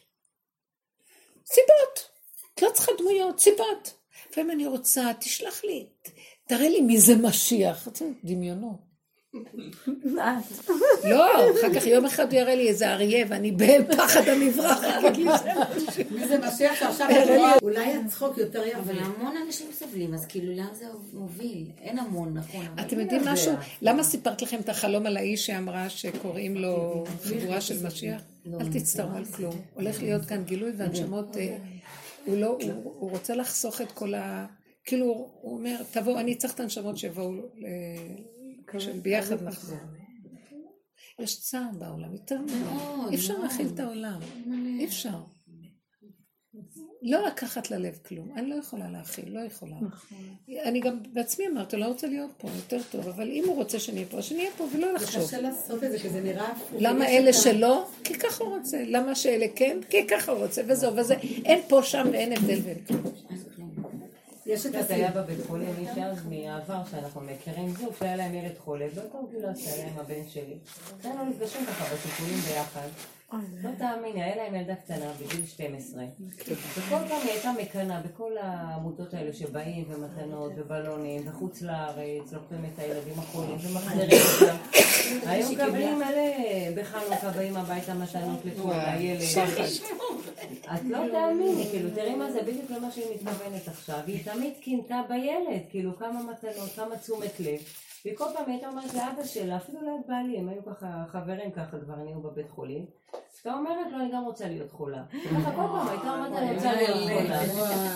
סיבות. את לא צריכה דמויות, סיבות. לפעמים אני רוצה, תשלח לי, תראה לי מי זה משיח. דמיונות. לא, אחר כך יום אחד הוא יראה לי איזה אריה ואני בפחד המברח. מי זה משיח שעכשיו אולי הצחוק יותר יפה. אבל המון אנשים סובלים, אז כאילו לאן זה מוביל? אין המון, נכון. אתם יודעים משהו? למה סיפרת לכם את החלום על האיש שאמרה שקוראים לו חבורה של משיח? לא, אל תצטערו על כלום. הולך להיות כאן גילוי והנשמות אה, הוא לא, הוא, הוא רוצה לחסוך את כל ה... כאילו, הוא אומר, תבואו, אני צריך את הנשמות שיבואו, ביחד. נחזור. יש צער בעולם, יותר מאוד, אי אפשר להכיל את העולם, אי אפשר. לא לקחת ללב כלום, אני לא יכולה להכיל, לא יכולה. נכון. אני גם בעצמי אמרתי, לא רוצה להיות פה, יותר טוב, אבל אם הוא רוצה שנהיה פה, שנהיה פה ולא לחשוב. זה קשה לעשות את זה, כי זה נראה... למה אלה שלא? כי ככה הוא רוצה. למה שאלה כן? כי ככה הוא רוצה, וזהו, וזה, אין פה, שם ואין הבדל ואין כלום. יש את זה היה בבית חולים מישהי אז מהעבר שאנחנו מכירים זוג שהיה להם ילד חולה, לא לו עשה עם הבן שלי. היינו נפגשים ככה בטיפולים ביחד. לא תאמיני, היה להם ילדה קטנה בגיל 12, וכל פעם היא הייתה מקנאה בכל העמותות האלה שבאים ומתנות ובלונים וחוץ לארץ, לוקחים את הילדים החולים ומחזירים אותם. היו מקבלים מלא בחנוכה, באים הביתה מתנות לכל הילד. את לא תאמיני, כאילו תראי מה זה בדיוק למה שהיא מתכוונת עכשיו. היא תמיד קינתה בילד, כאילו כמה מתנות, כמה תשומת לב. וכל פעם הייתה אומרת לאבא שלה, אפילו ליד בעלי, הם היו ככה חברים ככה כבר נהיו בבית חולים. הייתה אומרת לו, אני גם רוצה להיות חולה. ככה כל פעם הייתה אומרת, אני רוצה להיות חולה.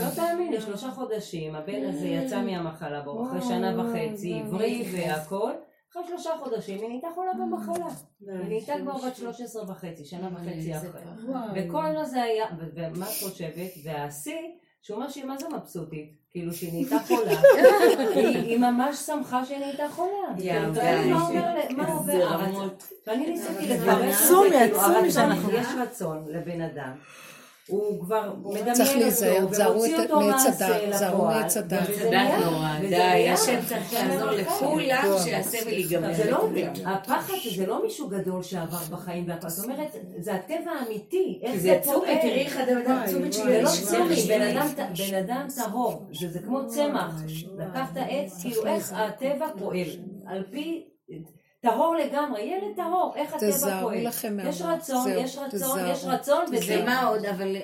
לא תאמיני, שלושה חודשים, הבן הזה יצא מהמחלה ברוך אחרי שנה וחצי, עברי והכל. אחרי שלושה חודשים היא נהייתה חולה במחלה. היא נהייתה כבר בת 13 וחצי, שנה וחצי אחרי. וכל זה היה, ומה את חושבת? והשיא, שהוא אומר שהיא מה זה מבסוטית. כאילו שהיא נהייתה חולה, היא ממש שמחה שהיא נהייתה חולה. מה עובר? ואני ניסיתי לפרש, יש רצון לבן אדם. הוא כבר מדמיין אותו, ומוציא אותו מעשה לפועל. נורא, די, השם צריך לעזור לכולם. שהסבל ייגמר. הפחד זה לא מישהו גדול שעבר בחיים והכל, זאת אומרת, זה הטבע האמיתי, איך זה פועל. תראי איך אדם צומי זה לא צומי, בן אדם טהור, זה כמו צמח, לקחת עץ, כאילו איך הטבע פועל, על פי... טהור לגמרי, ילד טהור, איך הטבע פועל. יש רצון, יש רצון, יש רצון, וזה מה עוד, אבל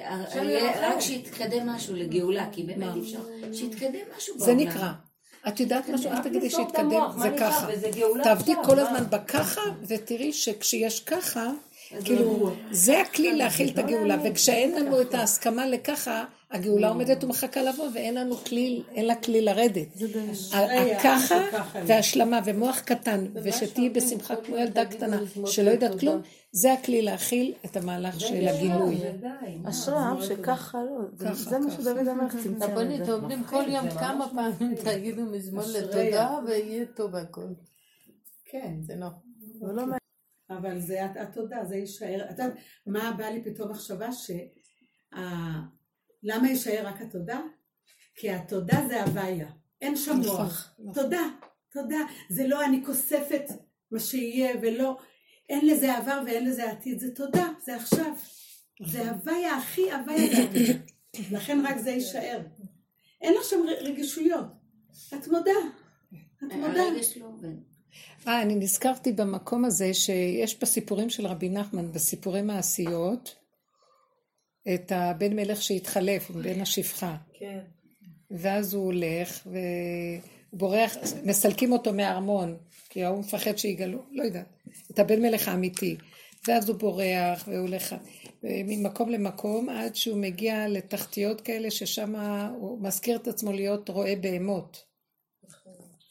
רק שיתקדם משהו לגאולה, כי באמת אפשר, שיתקדם משהו בעולם. זה נקרא. את יודעת משהו? אל תגידי שיתקדם, זה ככה. תעבדי כל הזמן בככה, ותראי שכשיש ככה, כאילו, זה הכלי להכיל את הגאולה, וכשאין לנו את ההסכמה לככה, הגאולה עומדת ומחכה לבוא, ואין לנו כלי, אין לה כלי לרדת. הככה והשלמה ומוח קטן, ושתהיי בשמחה כמו ילדה קטנה, שלא יודעת כלום, זה הכלי להכיל את המהלך של הגילוי. אשריו שככה לא, זה מה שדוד אמר, צמצם רבנית, אומרים כל יום כמה פעמים תגידו מזמון לתודה, ויהיה טוב הכל. כן, זה נכון. אבל זה התודה, זה יישאר. מה בא לי פתאום מחשבה ש... למה יישאר רק התודה? כי התודה זה הוויה, אין שם נכון, מוח. נכון. תודה, תודה. זה לא אני כוספת מה שיהיה ולא, אין לזה עבר ואין לזה עתיד, זה תודה, זה עכשיו. זה נכון. הוויה הכי הוויה זה. לכן רק זה יישאר. אין לך שם רגישויות. את מודה. את מודה. לא אה, אני נזכרתי במקום הזה שיש בסיפורים של רבי נחמן, בסיפורי מעשיות, את הבן מלך שהתחלף עם בן השפחה. כן. ואז הוא הולך, ובורח, מסלקים אותו מהארמון, כי ההוא מפחד שיגלו, לא יודעת, את הבן מלך האמיתי. ואז הוא בורח, והוא הולך ממקום למקום, עד שהוא מגיע לתחתיות כאלה, ששם הוא מזכיר את עצמו להיות רועה בהמות.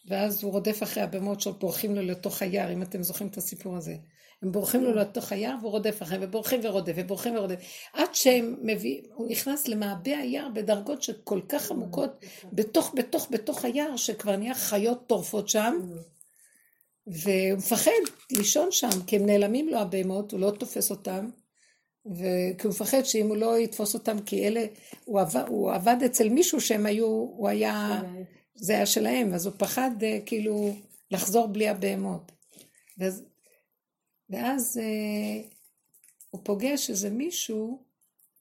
ואז הוא רודף אחרי הבהמות שבורחים לו לתוך היער, אם אתם זוכרים את הסיפור הזה. הם בורחים לו לתוך היער והוא רודף אחריהם, ובורחים ורודף, ובורחים ורודף. עד שהם מביאים, הוא נכנס למעבה היער בדרגות שכל כך עמוקות, בתוך, בתוך, בתוך היער, שכבר נהיה חיות טורפות שם, והוא מפחד לישון שם, כי הם נעלמים לו הבהמות, הוא לא תופס אותם. וכי הוא מפחד שאם הוא לא יתפוס אותם, כי אלה, הוא עבד, הוא עבד אצל מישהו שהם היו, הוא היה, זה היה שלהם, אז הוא פחד אה, כאילו לחזור בלי הבהמות. ואז ואז אה, הוא פוגש איזה מישהו,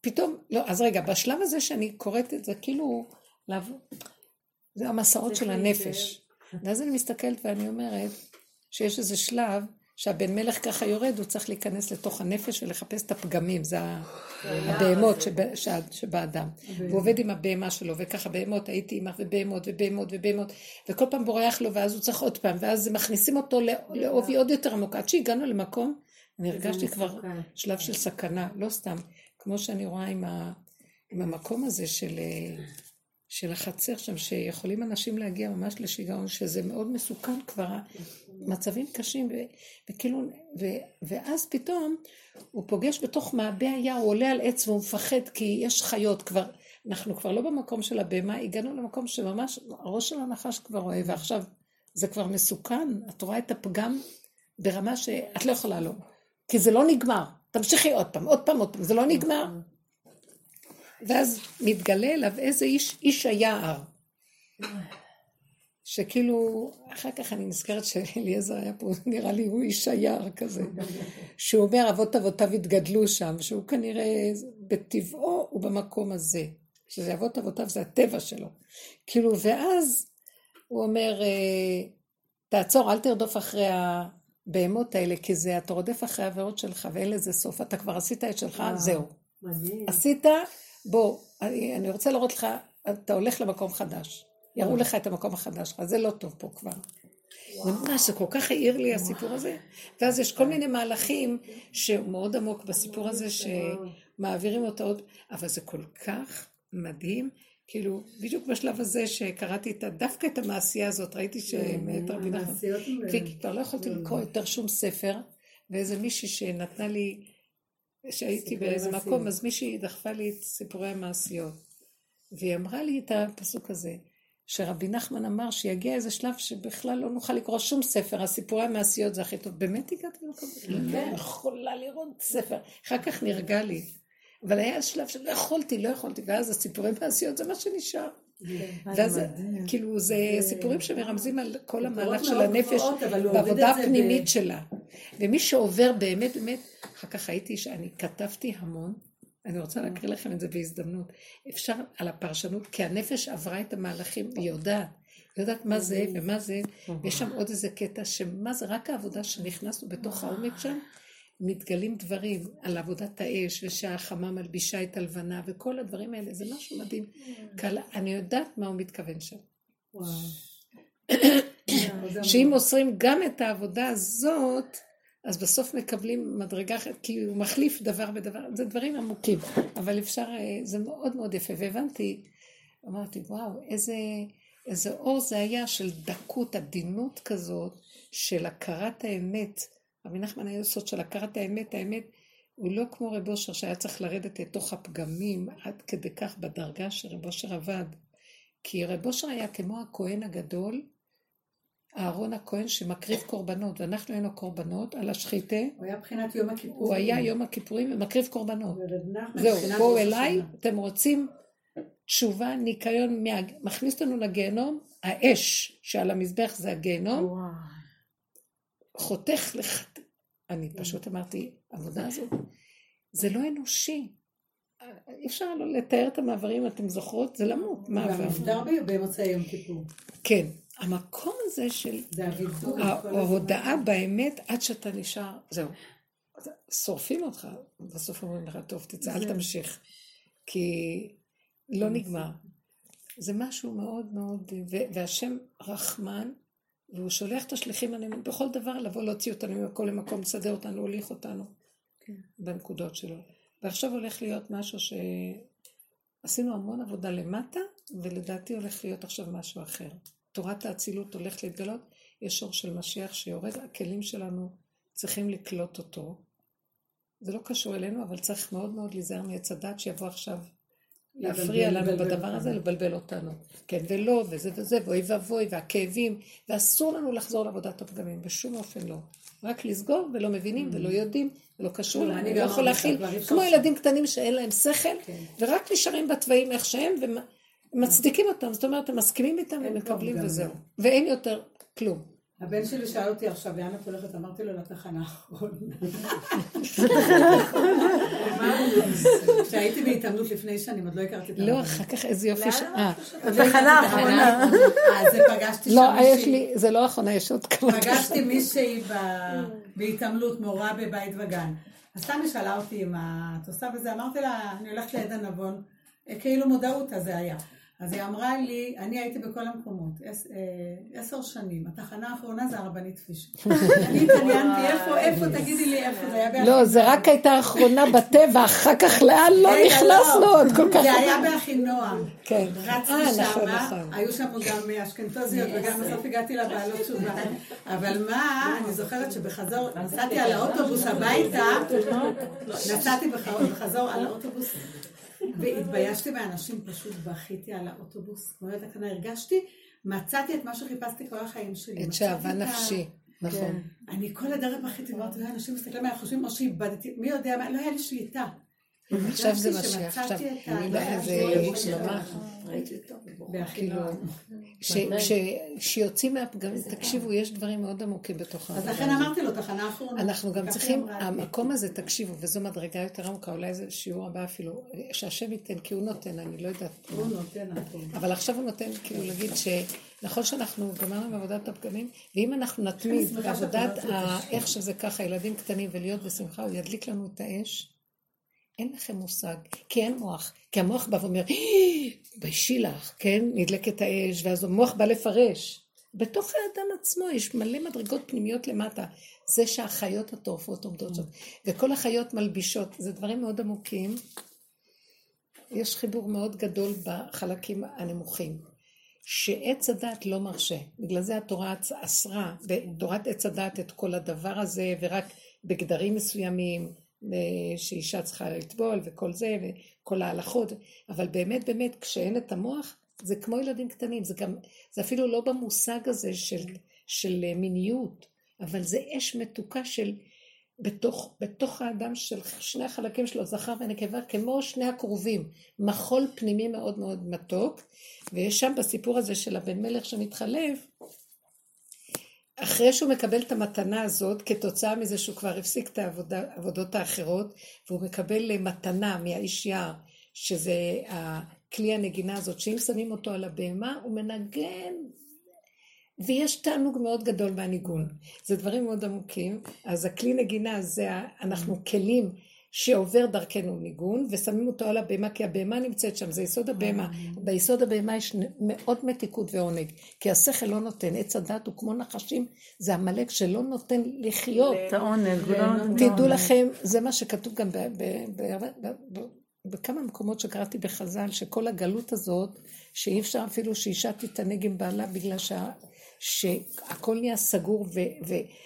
פתאום, לא, אז רגע, בשלב הזה שאני קוראת את זה, כאילו, זה המסעות של הנפש. ואז אני מסתכלת ואני אומרת, שיש איזה שלב שהבן מלך ככה יורד, הוא צריך להיכנס לתוך הנפש ולחפש את הפגמים, זה הבהמות שבאדם. והוא עובד עם הבהמה שלו, וככה בהמות, הייתי עמך ובהמות ובהמות ובהמות, וכל פעם בורח לו, ואז הוא צריך עוד פעם, ואז מכניסים אותו לעובי עוד יותר עמוק. עד שהגענו למקום, אני הרגשתי כבר שלב של סכנה, לא סתם, כמו שאני רואה עם המקום הזה של... של החצר שם, שיכולים אנשים להגיע ממש לשיגעון, שזה מאוד מסוכן כבר, מצבים קשים, ו, וכאילו, ו, ואז פתאום הוא פוגש בתוך מעבה היער, הוא עולה על עץ והוא מפחד, כי יש חיות כבר, אנחנו כבר לא במקום של הבהמה, הגענו למקום שממש הראש של הנחש כבר רואה, ועכשיו זה כבר מסוכן, את רואה את הפגם ברמה שאת לא יכולה לא, כי זה לא נגמר, תמשיכי עוד פעם, עוד פעם, עוד פעם, זה לא נגמר. ואז מתגלה אליו איזה איש, איש היער. שכאילו, אחר כך אני נזכרת שאליעזר היה פה, נראה לי הוא איש היער כזה, שהוא אומר אבות אבותיו התגדלו שם, שהוא כנראה בטבעו הוא במקום הזה, שזה אבות אבותיו זה הטבע שלו. כאילו, ואז הוא אומר, אה, תעצור, אל תרדוף אחרי הבהמות האלה, כי זה, אתה רודף אחרי העבירות שלך ואין לזה סוף, אתה כבר עשית את שלך, זהו. עשית, בוא, אני, אני רוצה להראות לך, אתה הולך למקום חדש. יראו לך את המקום החדש שלך, זה לא טוב פה כבר. ממש, זה כל כך העיר לי הסיפור הזה. ואז יש כל מיני מהלכים שהוא מאוד עמוק בסיפור הזה, שמעבירים אותו עוד, אבל זה כל כך מדהים. כאילו, בדיוק בשלב הזה שקראתי את, דווקא את המעשייה הזאת, ראיתי שמת רבי נחמן, כי כבר לא יכולתי לקרוא יותר שום ספר, ואיזה מישהי שנתנה לי שהייתי באיזה מקום, אז מישהי דחפה לי את סיפורי המעשיות. והיא אמרה לי את הפסוק הזה, שרבי נחמן אמר שיגיע איזה שלב שבכלל לא נוכל לקרוא שום ספר, הסיפורי המעשיות זה הכי טוב. באמת הגעתי למקום הזה? לא יכולה לראות ספר. אחר כך נרגע לי. אבל היה שלב שלא יכולתי, לא יכולתי, ואז הסיפורי מעשיות זה מה שנשאר. ואז כאילו זה סיפורים שמרמזים על כל המהלך של הנפש בעבודה הפנימית שלה. ומי שעובר באמת באמת, אחר כך הייתי שאני כתבתי המון, אני רוצה להקריא לכם את זה בהזדמנות. אפשר על הפרשנות, כי הנפש עברה את המהלכים, היא יודעת. היא יודעת מה זה ומה זה, ויש שם עוד איזה קטע שמה זה רק העבודה שנכנסנו בתוך העומק שם, מתגלים דברים על עבודת האש, ושהחמה מלבישה את הלבנה, וכל הדברים האלה, זה משהו מדהים. קל, אני יודעת מה הוא מתכוון שם. שאם מוסרים גם את העבודה הזאת, אז בסוף מקבלים מדרגה אחרת, כי הוא מחליף דבר בדבר, זה דברים עמוקים, אבל אפשר, אה, זה מאוד מאוד יפה, והבנתי, אמרתי, וואו, איזה, איזה אור זה היה של דקות, עדינות כזאת, של הכרת האמת. רבי נחמן היה סוד של הכרת האמת, האמת, הוא לא כמו רב אושר שהיה צריך לרדת לתוך הפגמים עד כדי כך בדרגה שרב אושר עבד. כי רב אושר היה כמו הכהן הגדול, אהרון הכהן שמקריב קורבנות, ואנחנו היינו קורבנות על השחיתה. הוא היה מבחינת יום הכיפורים. הוא היה יום הכיפורים ומקריב קורבנות. זהו, בואו אליי, אתם רוצים תשובה, ניקיון, מכניס אותנו לגיהנום, האש שעל המזבח זה הגיהנום, חותך לך, אני פשוט אמרתי, עבודה הזאת, זה לא אנושי. אי אפשר לא לתאר את המעברים, אתם זוכרות? זה למות, מעבר. גם נפטר במוצאי יום כיפור. כן. המקום הזה של ההודעה באמת עד שאתה נשאר, זהו. שורפים אותך, בסוף אומרים לך, טוב, תצא, אל תמשיך. כי לא נגמר. זה משהו מאוד מאוד, והשם רחמן, והוא שולח את השליחים הנאמנים בכל דבר לבוא להוציא אותנו מכל למקום, לסדר אותנו, להוליך אותנו כן. בנקודות שלו. ועכשיו הולך להיות משהו שעשינו המון עבודה למטה, ולדעתי הולך להיות עכשיו משהו אחר. תורת האצילות הולכת להתגלות, יש אור של משיח שיורד, הכלים שלנו צריכים לקלוט אותו. זה לא קשור אלינו, אבל צריך מאוד מאוד להיזהר מעץ הדת שיבוא עכשיו להפריע לנו בדבר הזה, לבלבל אותנו. כן ולא, וזה וזה, ואוי ואבוי, והכאבים, ואסור לנו לחזור לעבודת הפגמים, בשום אופן לא. רק לסגור, ולא מבינים, ולא mm. יודעים, ולא קשור להם. לא יכול להכיל, כמו ילדים קטנים שאין להם שכל, כן. ורק נשארים בתוואים איך שהם, מצדיקים אותם, זאת אומרת, הם מסכימים איתם ומקבלים וזהו. ואין יותר כלום. הבן שלי שאל אותי עכשיו, לאן את הולכת? אמרתי לו, לתחנה האחרונה. כשהייתי בהתעמלות לפני שנים, עוד לא הכרתי את לא, אחר כך איזה יופי ש... אה, לתחנה האחרונה. אז פגשתי שם לא, מישהי... זה לא האחרונה, יש עוד כמה. פגשתי מישהי בהתעמלות, מורה בבית וגן. אז היא שאלה אותי אם את עושה בזה, אמרתי לה, אני הולכת ליד הנבון, כאילו מודעות, אז זה היה. אז היא אמרה לי, אני הייתי בכל המקומות, אה, עשר שנים, התחנה האחרונה זה הרבנית פישר. אני התעניינתי, איפה, איפה, תגידי לי איפה, זה היה באחינועם. לא, זה רק הייתה האחרונה בטבע, אחר כך לאן לא נכנסנו לא. עוד כל כך. זה היה באחינועם. כן. רצתי אה, שמה, נכון, נכון. היו שם גם אשכנתוזיות, וגם בסוף הגעתי לבעלות תשובה. אבל מה, אני זוכרת שבחזור, נסעתי על האוטובוס הביתה, נסעתי בחזור על האוטובוס והתביישתי באנשים, פשוט בכיתי על האוטובוס, כמו ילדה קטנה, הרגשתי, מצאתי את מה שחיפשתי כל החיים שלי. את שאהבה נפשי, נכון. כן. אני כל הדרך בכיתי, ואמרתי, אנשים מסתכלים עליי, חושבים או שאיבדתי, מי יודע מה, לא היה לי שליטה. עכשיו זה משיח, עכשיו אני לא יודעת איזה ממש, כאילו, כשיוצאים מהפגמים, תקשיבו, יש דברים מאוד עמוקים בתוך אז לכן אמרתי לו, תחנה אחרונה. אנחנו גם צריכים, המקום הזה, תקשיבו, וזו מדרגה יותר עמוקה, אולי זה שיעור הבא אפילו, שהשם ייתן, כי הוא נותן, אני לא יודעת. הוא נותן, אבל עכשיו הוא נותן, כאילו להגיד שנכון שאנחנו גמרנו בעבודת הפגמים, ואם אנחנו נתמיד בעבודת איך שזה ככה, ילדים קטנים, ולהיות בשמחה, הוא ידליק לנו את האש. אין לכם מושג, כי אין מוח. כי המוח בא ואומר, תתביישי לך, כן? נדלקת האש, ואז המוח בא לפרש. בתוך האדם עצמו יש מלא מדרגות פנימיות למטה. זה שהחיות הטורפות עומדות שם. וכל החיות מלבישות, זה דברים מאוד עמוקים. יש חיבור מאוד גדול בחלקים הנמוכים. שעץ הדת לא מרשה. בגלל זה התורה אסרה בתורת עץ הדת את כל הדבר הזה, ורק בגדרים מסוימים. שאישה צריכה לטבול וכל זה, וכל ההלכות, אבל באמת באמת כשאין את המוח, זה כמו ילדים קטנים, זה גם, זה אפילו לא במושג הזה של, של מיניות, אבל זה אש מתוקה של בתוך, בתוך האדם של שני החלקים שלו, זכר ונקבה, כמו שני הכרובים, מחול פנימי מאוד מאוד מתוק, ויש שם בסיפור הזה של הבן מלך שמתחלף, אחרי שהוא מקבל את המתנה הזאת, כתוצאה מזה שהוא כבר הפסיק את העבודות האחרות, והוא מקבל מתנה מהאיש יער, שזה הכלי הנגינה הזאת, שאם שמים אותו על הבהמה, הוא מנגן, ויש תענוג מאוד גדול מהניגון. זה דברים מאוד עמוקים. אז הכלי נגינה זה, אנחנו כלים שעובר דרכנו ניגון, ושמים אותו על הבהמה, כי הבהמה נמצאת שם, זה יסוד הבהמה. ביסוד הבהמה יש מאוד מתיקות ועונג, כי השכל לא נותן, עץ הדת הוא כמו נחשים, זה עמלק שלא נותן לחיות. את העונג, לא נותן תדעו לכם, זה מה שכתוב גם בכמה מקומות שקראתי בחז"ל, שכל הגלות הזאת, שאי אפשר אפילו שאישה תתענג עם בעלה בגלל שה... שהכל נהיה סגור ו...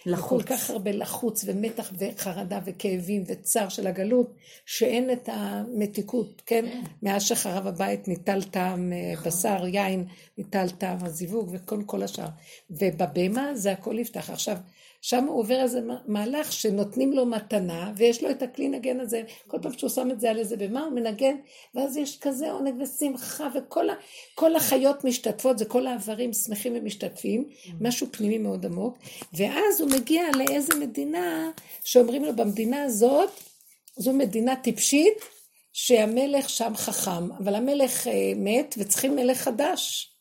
וכל כך הרבה לחוץ ומתח וחרדה וכאבים וצער של הגלות, שאין את המתיקות, כן? כן. מאז שחרב הבית ניטל טעם אה, נכון. בשר, יין, ניטל טעם הזיווג וכל כל השאר. ובבהמה זה הכל יפתח. עכשיו, שם הוא עובר איזה מהלך שנותנים לו מתנה, ויש לו את הכלי נגן הזה, כל פעם שהוא שם את זה על איזה במה הוא מנגן, ואז יש כזה עונג ושמחה, וכל החיות משתתפות, זה כל האיברים שמחים ומשתתפים, משהו פנימי מאוד עמוק, ואז הוא מגיע לאיזה מדינה, שאומרים לו במדינה הזאת, זו מדינה טיפשית, שהמלך שם חכם, אבל המלך אה, מת וצריכים מלך חדש.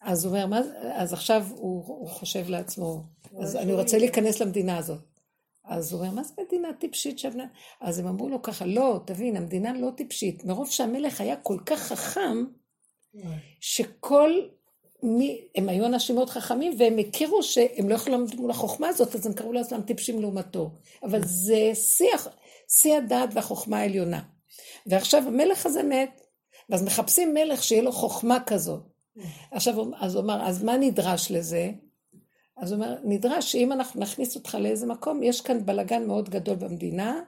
אז הוא אומר, מה, אז עכשיו הוא, הוא חושב לעצמו, אז אני רוצה להיכנס למדינה הזאת. אז הוא אומר, מה זה מדינה טיפשית שבנה? אז הם אמרו לו ככה, לא, תבין, המדינה לא טיפשית. מרוב שהמלך היה כל כך חכם, שכל מי, הם היו אנשים מאוד חכמים, והם הכירו שהם לא יכולים לעמוד מול החוכמה הזאת, אז הם קראו לעצמם טיפשים לעומתו. אבל זה שיח, שיא הדעת והחוכמה העליונה. ועכשיו המלך הזה מת, ואז מחפשים מלך שיהיה לו חוכמה כזאת. עכשיו, אז הוא אמר, אז מה נדרש לזה? אז הוא אומר, נדרש שאם אנחנו נכניס אותך לאיזה מקום, יש כאן בלגן מאוד גדול במדינה,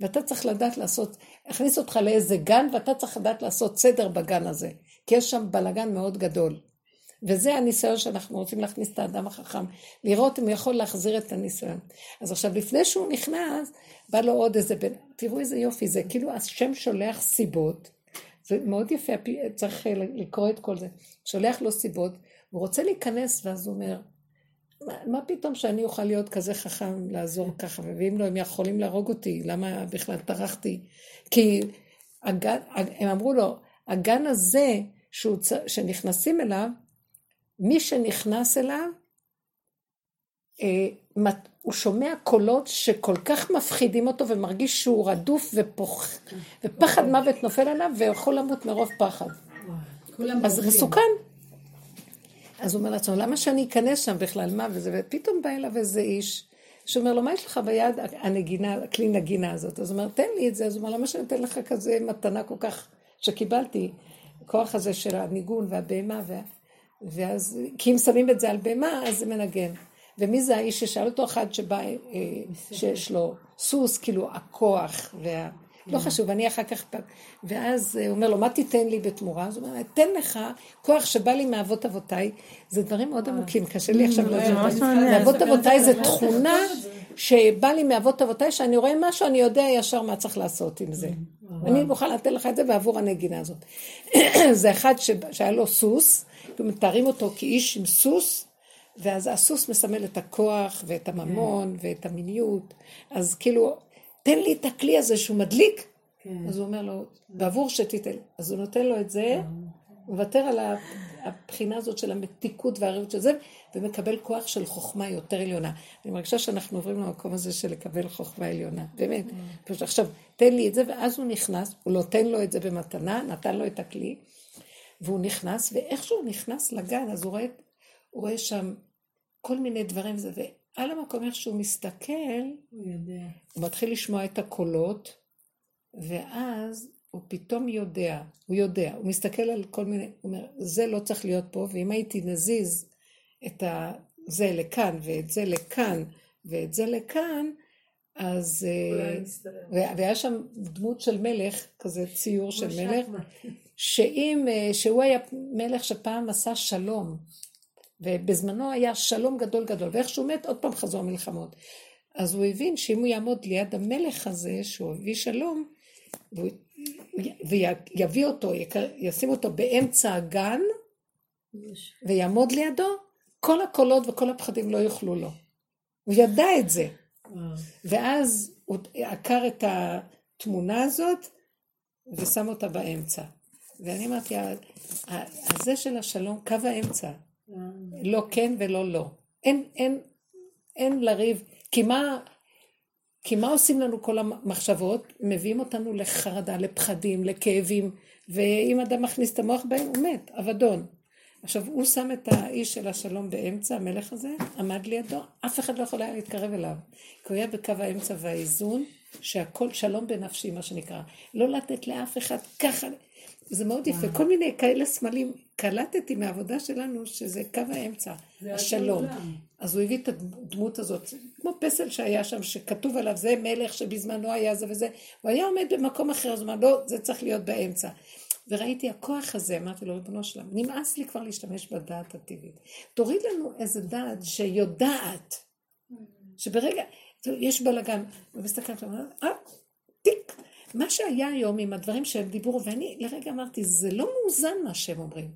ואתה צריך לדעת לעשות, נכניס אותך לאיזה גן, ואתה צריך לדעת לעשות סדר בגן הזה, כי יש שם בלגן מאוד גדול. וזה הניסיון שאנחנו רוצים להכניס את האדם החכם, לראות אם הוא יכול להחזיר את הניסיון. אז עכשיו, לפני שהוא נכנס, בא לו עוד איזה בן, תראו איזה יופי, זה כאילו השם שולח סיבות, זה מאוד יפה, צריך לקרוא את כל זה, שולח לו סיבות, הוא רוצה להיכנס, ואז הוא אומר, מה, מה פתאום שאני אוכל להיות כזה חכם לעזור ככה, ואם לא, הם יכולים להרוג אותי, למה בכלל טרחתי? כי הגן, הם אמרו לו, הגן הזה שהוא, שנכנסים אליו, מי שנכנס אליו, אה, הוא שומע קולות שכל כך מפחידים אותו ומרגיש שהוא רדוף ופוח, ופחד מוות נופל עליו ויכול למות מרוב פחד. אז זה מסוכן. אז הוא אומר לעצמו, למה שאני אכנס שם בכלל, מה וזה, ופתאום בא אליו איזה איש, שאומר לו, מה יש לך ביד הנגינה, הכלי נגינה הזאת? אז הוא אומר, תן לי את זה, אז הוא אומר, למה שאני אתן לך כזה מתנה כל כך, שקיבלתי, הכוח הזה של הניגון והבהמה, וה... ואז, כי אם שמים את זה על בהמה, אז זה מנגן. ומי זה האיש ששאל אותו אחד שבא, אה, שיש לו סוס, כאילו הכוח, וה... לא חשוב, אני אחר כך... ואז הוא אומר לו, מה תיתן לי בתמורה? אז הוא אומר, אתן לך כוח שבא לי מאבות אבותיי. זה דברים מאוד עמוקים, קשה לי עכשיו לדעת. מאבות אבותיי זה תכונה שבא לי מאבות אבותיי, שאני רואה משהו, אני יודע ישר מה צריך לעשות עם זה. אני מוכן לתת לך את זה בעבור הנגינה הזאת. זה אחד שהיה לו סוס, ומתארים אותו כאיש עם סוס, ואז הסוס מסמל את הכוח ואת הממון ואת המיניות. אז כאילו, תן לי את הכלי הזה שהוא מדליק. כן. אז הוא אומר לו, בעבור שתיתן. אז הוא נותן לו את זה, כן. הוא מוותר על הבחינה הזאת של המתיקות והרעות של זה, ומקבל כוח של חוכמה יותר עליונה. אני מרגישה שאנחנו עוברים למקום הזה של לקבל חוכמה עליונה, באמת. כן. פשוט עכשיו, תן לי את זה, ואז הוא נכנס, הוא נותן לו את זה במתנה, נתן לו את הכלי, והוא נכנס, ואיך שהוא נכנס לגן, אז הוא רואה, הוא רואה שם כל מיני דברים, וזה, על המקום איך שהוא מסתכל, הוא יודע. הוא מתחיל לשמוע את הקולות, ואז הוא פתאום יודע, הוא יודע, הוא מסתכל על כל מיני, הוא אומר, זה לא צריך להיות פה, ואם הייתי נזיז את זה לכאן, ואת זה לכאן, ואת זה לכאן, אז... אה, והיה שם דמות של מלך, כזה ציור של מלך, שאם, אה, שהוא היה מלך שפעם עשה שלום, ובזמנו היה שלום גדול גדול, ואיך שהוא מת, עוד פעם חזרו המלחמות. אז הוא הבין שאם הוא יעמוד ליד המלך הזה, שהוא הביא שלום, ויביא אותו, ישים אותו באמצע הגן, ויעמוד לידו, כל הקולות וכל הפחדים לא יוכלו לו. הוא ידע את זה. ואז הוא עקר את התמונה הזאת ושם אותה באמצע. ואני אמרתי, הזה של השלום, קו האמצע. לא כן ולא לא. אין, אין, אין לריב, כי מה, כי מה עושים לנו כל המחשבות? מביאים אותנו לחרדה, לפחדים, לכאבים, ואם אדם מכניס את המוח בהם, הוא מת, אבדון. עכשיו, הוא שם את האיש של השלום באמצע, המלך הזה, עמד לידו, אף אחד לא יכול היה להתקרב אליו. כי הוא היה בקו האמצע והאיזון, שהכל שלום בנפשי, מה שנקרא. לא לתת לאף אחד ככה. זה מאוד יפה, כל מיני כאלה סמלים, קלטתי מהעבודה שלנו שזה קו האמצע, השלום. אז הוא הביא את הדמות הזאת, כמו פסל שהיה שם, שכתוב עליו, זה מלך שבזמנו היה זה וזה, הוא היה עומד במקום אחר, אז הוא אמר, לא, זה צריך להיות באמצע. וראיתי הכוח הזה, אמרתי לו, ריבונו שלם, נמאס לי כבר להשתמש בדעת הטבעית. תוריד לנו איזה דעת שיודעת, שברגע, יש בלאגן, ומסתכלת, אה. מה שהיה היום עם הדברים שהם דיברו, ואני לרגע אמרתי, זה לא מאוזן מה שהם אומרים.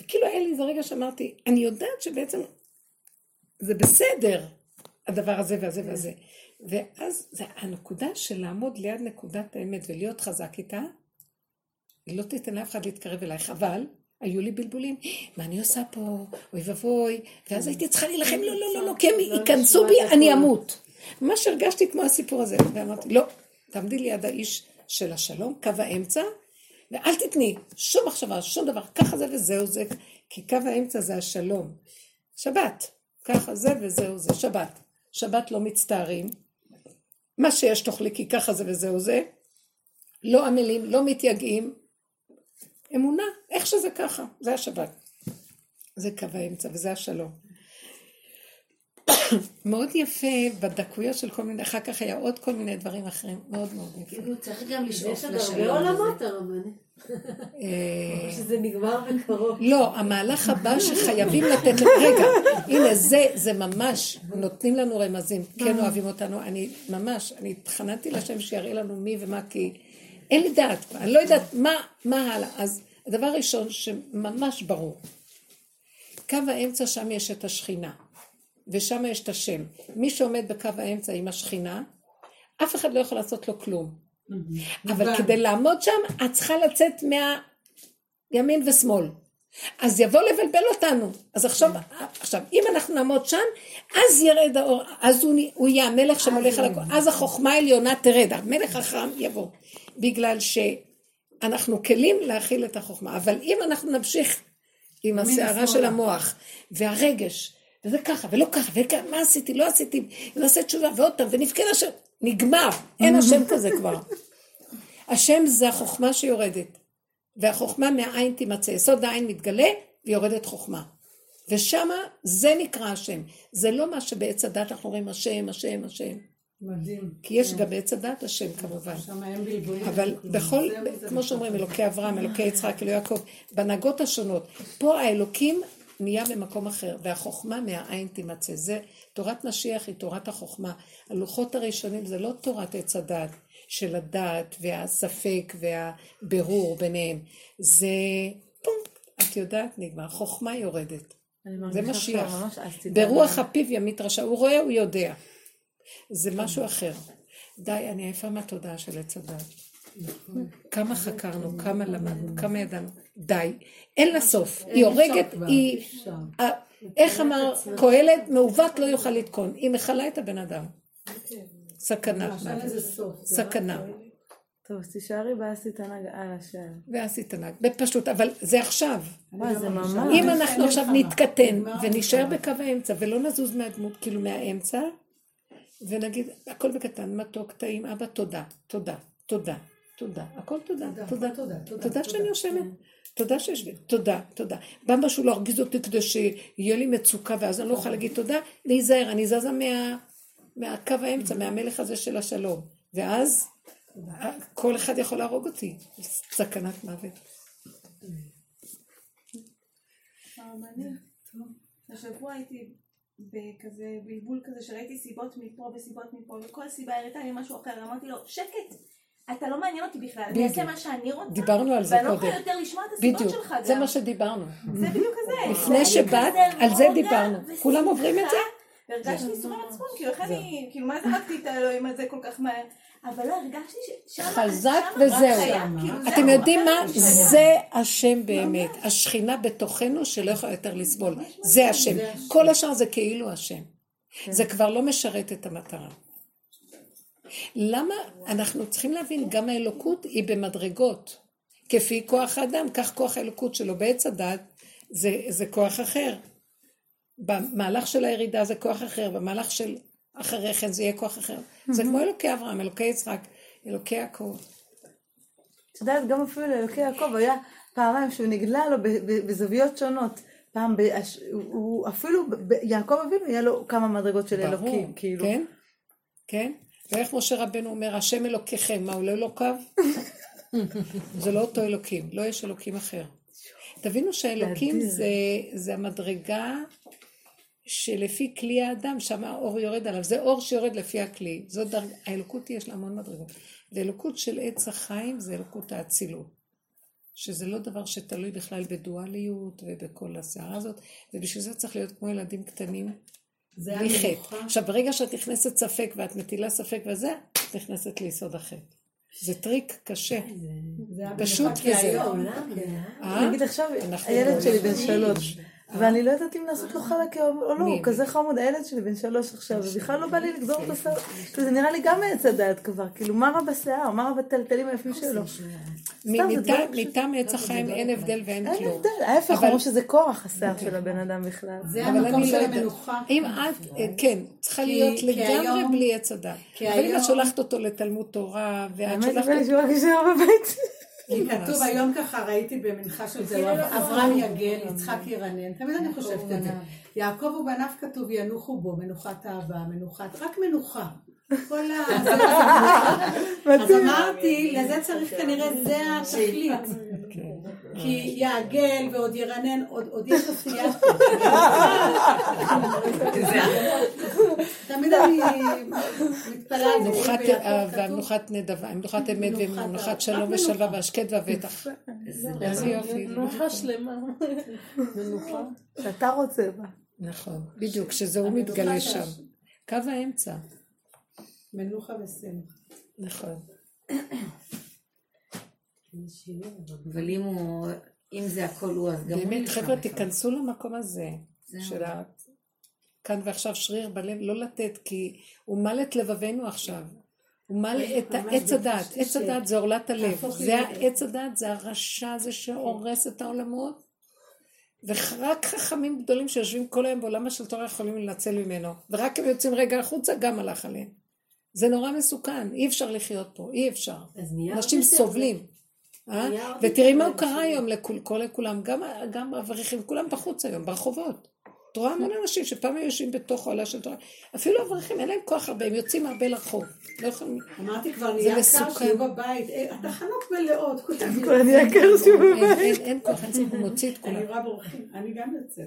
וכאילו היה לי איזה רגע שאמרתי, אני יודעת שבעצם זה בסדר, הדבר הזה והזה והזה. ואז זה הנקודה של לעמוד ליד נקודת האמת ולהיות חזק איתה, היא לא תיתן לאף אחד להתקרב אלייך, אבל היו לי בלבולים, מה אני עושה פה, אוי ואבוי, ואז הייתי צריכה להילחם, לא, לא, לא, לא, כי הם ייכנסו בי, אני אמות. ממש הרגשתי כמו הסיפור הזה, ואמרתי, לא, תעמדי ליד האיש של השלום, קו האמצע, ואל תתני שום מחשבה, שום דבר, ככה זה וזהו זה, כי קו האמצע זה השלום. שבת, ככה זה וזהו זה, שבת. שבת לא מצטערים, מה שיש תאכלי כי ככה זה וזהו זה, לא עמלים, לא מתייגעים, אמונה, איך שזה ככה, זה השבת. זה קו האמצע וזה השלום. מאוד יפה בדקויות של כל מיני, אחר כך היה עוד כל מיני דברים אחרים, מאוד מאוד יפה. כאילו צריך גם לשאוף לשלום. עולמות. אה, שזה נגמר בקרוב. לא, המהלך הבא שחייבים לתת, רגע, הנה זה, זה ממש, נותנים לנו רמזים, כן אוהבים אותנו, אני ממש, אני התחננתי לשם שיראה לנו מי ומה, כי אין לי דעת, אני לא יודעת מה הלאה, אז הדבר הראשון שממש ברור, קו האמצע שם יש את השכינה. ושם יש את השם. מי שעומד בקו האמצע עם השכינה, אף אחד לא יכול לעשות לו כלום. אבל כדי לעמוד שם, את צריכה לצאת מהימין ושמאל. אז יבוא לבלבל אותנו. אז עכשיו, עכשיו, אם אנחנו נעמוד שם, אז ירד האור, אז הוא, הוא יהיה המלך שמולך על הכל, אז החוכמה העליונה תרד, המלך החכם יבוא. בגלל שאנחנו כלים להכיל את החוכמה. אבל אם אנחנו נמשיך עם הסערה של המוח והרגש, וזה ככה, ולא ככה, ומה עשיתי, לא עשיתי, ונעשה תשובה, ועוד פעם, ונבכה לשם, נגמר, אין השם כזה כבר. השם זה החוכמה שיורדת, והחוכמה מהעין תימצא, יסוד העין מתגלה, ויורדת חוכמה. ושמה זה נקרא השם, זה לא מה שבעץ הדת אנחנו רואים השם, השם, השם. מדהים. כי יש. גם בעץ הדת השם כמובן. שם אין בלבולים. אבל בכל, כמו שאומרים, אלוקי אברהם, אלוקי יצחק, אלוקי יעקב, בהנהגות השונות, פה האלוקים נהיה במקום אחר, והחוכמה מהעין תימצא. זה, תורת משיח היא תורת החוכמה. הלוחות הראשונים זה לא תורת עץ הדת של הדעת והספק והבירור ביניהם. זה, פום, את יודעת, נגמר. חוכמה יורדת. זה משיח. ברוח הפיו ימית רשע. הוא רואה, הוא יודע. זה משהו אחר. די, אני עייפה מהתודעה של עץ הדת. כמה חקרנו, כמה למדנו, כמה ידענו. די. אין לה סוף. היא הורגת, היא... איך אמר קהלת, מעוות לא יוכל לתקון. היא מכלה את הבן אדם. סכנה. סכנה. טוב, אז תישארי באסי תנ"ג על השם. באסי תנ"ג, בפשוט, אבל זה עכשיו. זה ממש. אם אנחנו עכשיו נתקטן ונישאר בקו האמצע ולא נזוז מהדמות, כאילו מהאמצע, ונגיד, הכל בקטן, מתוק, טעים, אבא, תודה, תודה, תודה, תודה, הכל תודה, תודה, תודה, תודה שאני יושבת. תודה שיש לי, תודה, תודה. בא משהו להרגיז אותי כדי שיהיה לי מצוקה ואז אני לא אוכל להגיד תודה, להיזהר, אני זזה מה, מהקו האמצע, מהמלך הזה של השלום. ואז כל אחד יכול להרוג אותי, סכנת מוות. השבוע הייתי בכזה בלבול כזה שראיתי סיבות מפה וסיבות מפה וכל סיבה הראתה לי משהו אחר. אמרתי לו שקט אתה לא מעניין אותי בכלל, אני אעשה מה שאני רוצה, דיברנו על זה ואני לא קודם. יכולה יותר לשמוע את הסיבות בדיוק, שלך גם. זה מה שדיברנו. זה בדיוק זה. לפני שבאת, על זה דיברנו. כולם עוברים את זה? והרגשתי איסורי מצפון, כאילו איך אני, כאילו מה זרקתי את האלוהים הזה כל כך מהר? אבל לא, הרגשתי ש... חזק וזהו. כאילו, אתם יודעים מה? זה השם באמת. השכינה בתוכנו שלא יכולה יותר לסבול. זה השם. כל השאר זה כאילו השם. זה כבר לא משרת את המטרה. למה אנחנו צריכים להבין, גם האלוקות היא במדרגות. כפי כוח האדם, כך כוח האלוקות שלו. בעץ הדת זה, זה כוח אחר. במהלך של הירידה זה כוח אחר, במהלך של אחרי כן זה יהיה כוח אחר. זה כמו אלוקי אברהם, אלוקי יצחק, אלוקי יעקב. את יודעת, גם אפילו לאלוקי יעקב היה פעמיים שהוא נגלה לו בזוויות שונות. פעם, בהש... הוא, אפילו, ב- יעקב אבינו היה לו כמה מדרגות של אלוקים, כאילו. כן, כן. ואיך משה רבנו אומר, השם אלוקיכם, מה, הוא לא אלוקיו? זה לא אותו אלוקים, לא יש אלוקים אחר. תבינו שהאלוקים. זה, זה המדרגה שלפי כלי האדם, שם האור יורד עליו, זה אור שיורד לפי הכלי. זו דרג... האלוקות יש לה המון מדרגות. ואלוקות של עץ החיים זה אלוקות האצילות. שזה לא דבר שתלוי בכלל בדואליות ובכל הסערה הזאת, ובשביל זה צריך להיות כמו ילדים קטנים, בלי. חטא. עכשיו, ברגע שאת נכנסת ספק ואת מטילה ספק וזה, את נכנסת ליסוד החטא. זה טריק קשה. פשוט כי וזהו. היום- אה? נגיד עכשיו, הילד שלי בן שלוש, ואני לא יודעת אם לעשות לו חלקה או לא? הוא כזה חמוד, הילד שלי בן שלוש עכשיו, ובכלל לא בא לי לגזור אותו שיער, זה נראה לי גם מעץ הדעת כבר, כאילו מה רע בשיער, מה רע בטלטלים היפים שלו. מטעם- עץ החיים אין הבדל ואין אין כלום. הבדל, ההפך, אומרים שזה כורח השיער של הבן אדם בכלל. זה אבל המקום אני של לא יודעת. המנוחה. אם את, אה, כן, צריכה להיות לגמרי בלי עץ. כי אבל אם את שולחת אותו לתלמוד תורה, ואת האמת, שולחת זה כי כתוב היום ככה, ראיתי במנחה של זה, אברהם יגל, יצחק ירנן, תמיד אני חושבת את זה. יעקב ובניו כתוב ינוחו בו, מנוחת אהבה, מנוחת, רק מנוחה. כל ה... אז אמרתי, לזה צריך כנראה, זה התכלית. כי יעגל ועוד ירנן, עוד עוד יש עשייה. תמיד אני מתפלאה על זה. מנוחת אהבה, מנוחת נדבה, מנוחת אמת מנוחת ומנוחת. שלום ושלווה. והשקט והבטח. איזה יופי. מנוחה שלמה. מנוחה. שאתה רוצה בה. נכון, בדיוק, שזה הוא מתגלה שם. קו האמצע. מנוחה ושמחה. נכון. אבל אם הוא, אם זה הכל הוא, אז גם הוא באמת, חבר'ה. תיכנסו למקום הזה. של ה... כאן ועכשיו שריר בלב, לא לתת, כי הוא מל את לבבינו עכשיו. הוא מל את העץ הדעת. עץ הדעת זה עורלת הלב. זה העץ הדעת, זה הרשע הזה שהורס את העולמות. ורק חכמים גדולים שיושבים כל היום בעולם של תורה יכולים לנצל ממנו. ורק הם יוצאים רגע החוצה, גם הלך עליהם. זה נורא מסוכן, אי אפשר לחיות פה, אי אפשר. אנשים סובלים. אה? ותראי מה הוא קרה היום לכול, כל לכולם, גם, גם אברכים, כולם בחוץ היום, ברחובות. את רואה המון אנשים שפעם היו יושבים בתוך העולה של תורה, אפילו אברכים, אין להם כוח הרבה, הם יוצאים הרבה לרחוב. לא יכולים... אמרתי כבר נהיה קר. שיהיו בבית, אה, התחנות מלאות, כולם כבר נהיה קר אין, בבית. אין, כוח, אין צריך, מוציא את כולם. אני רואה בורחים, אני גם יוצאת.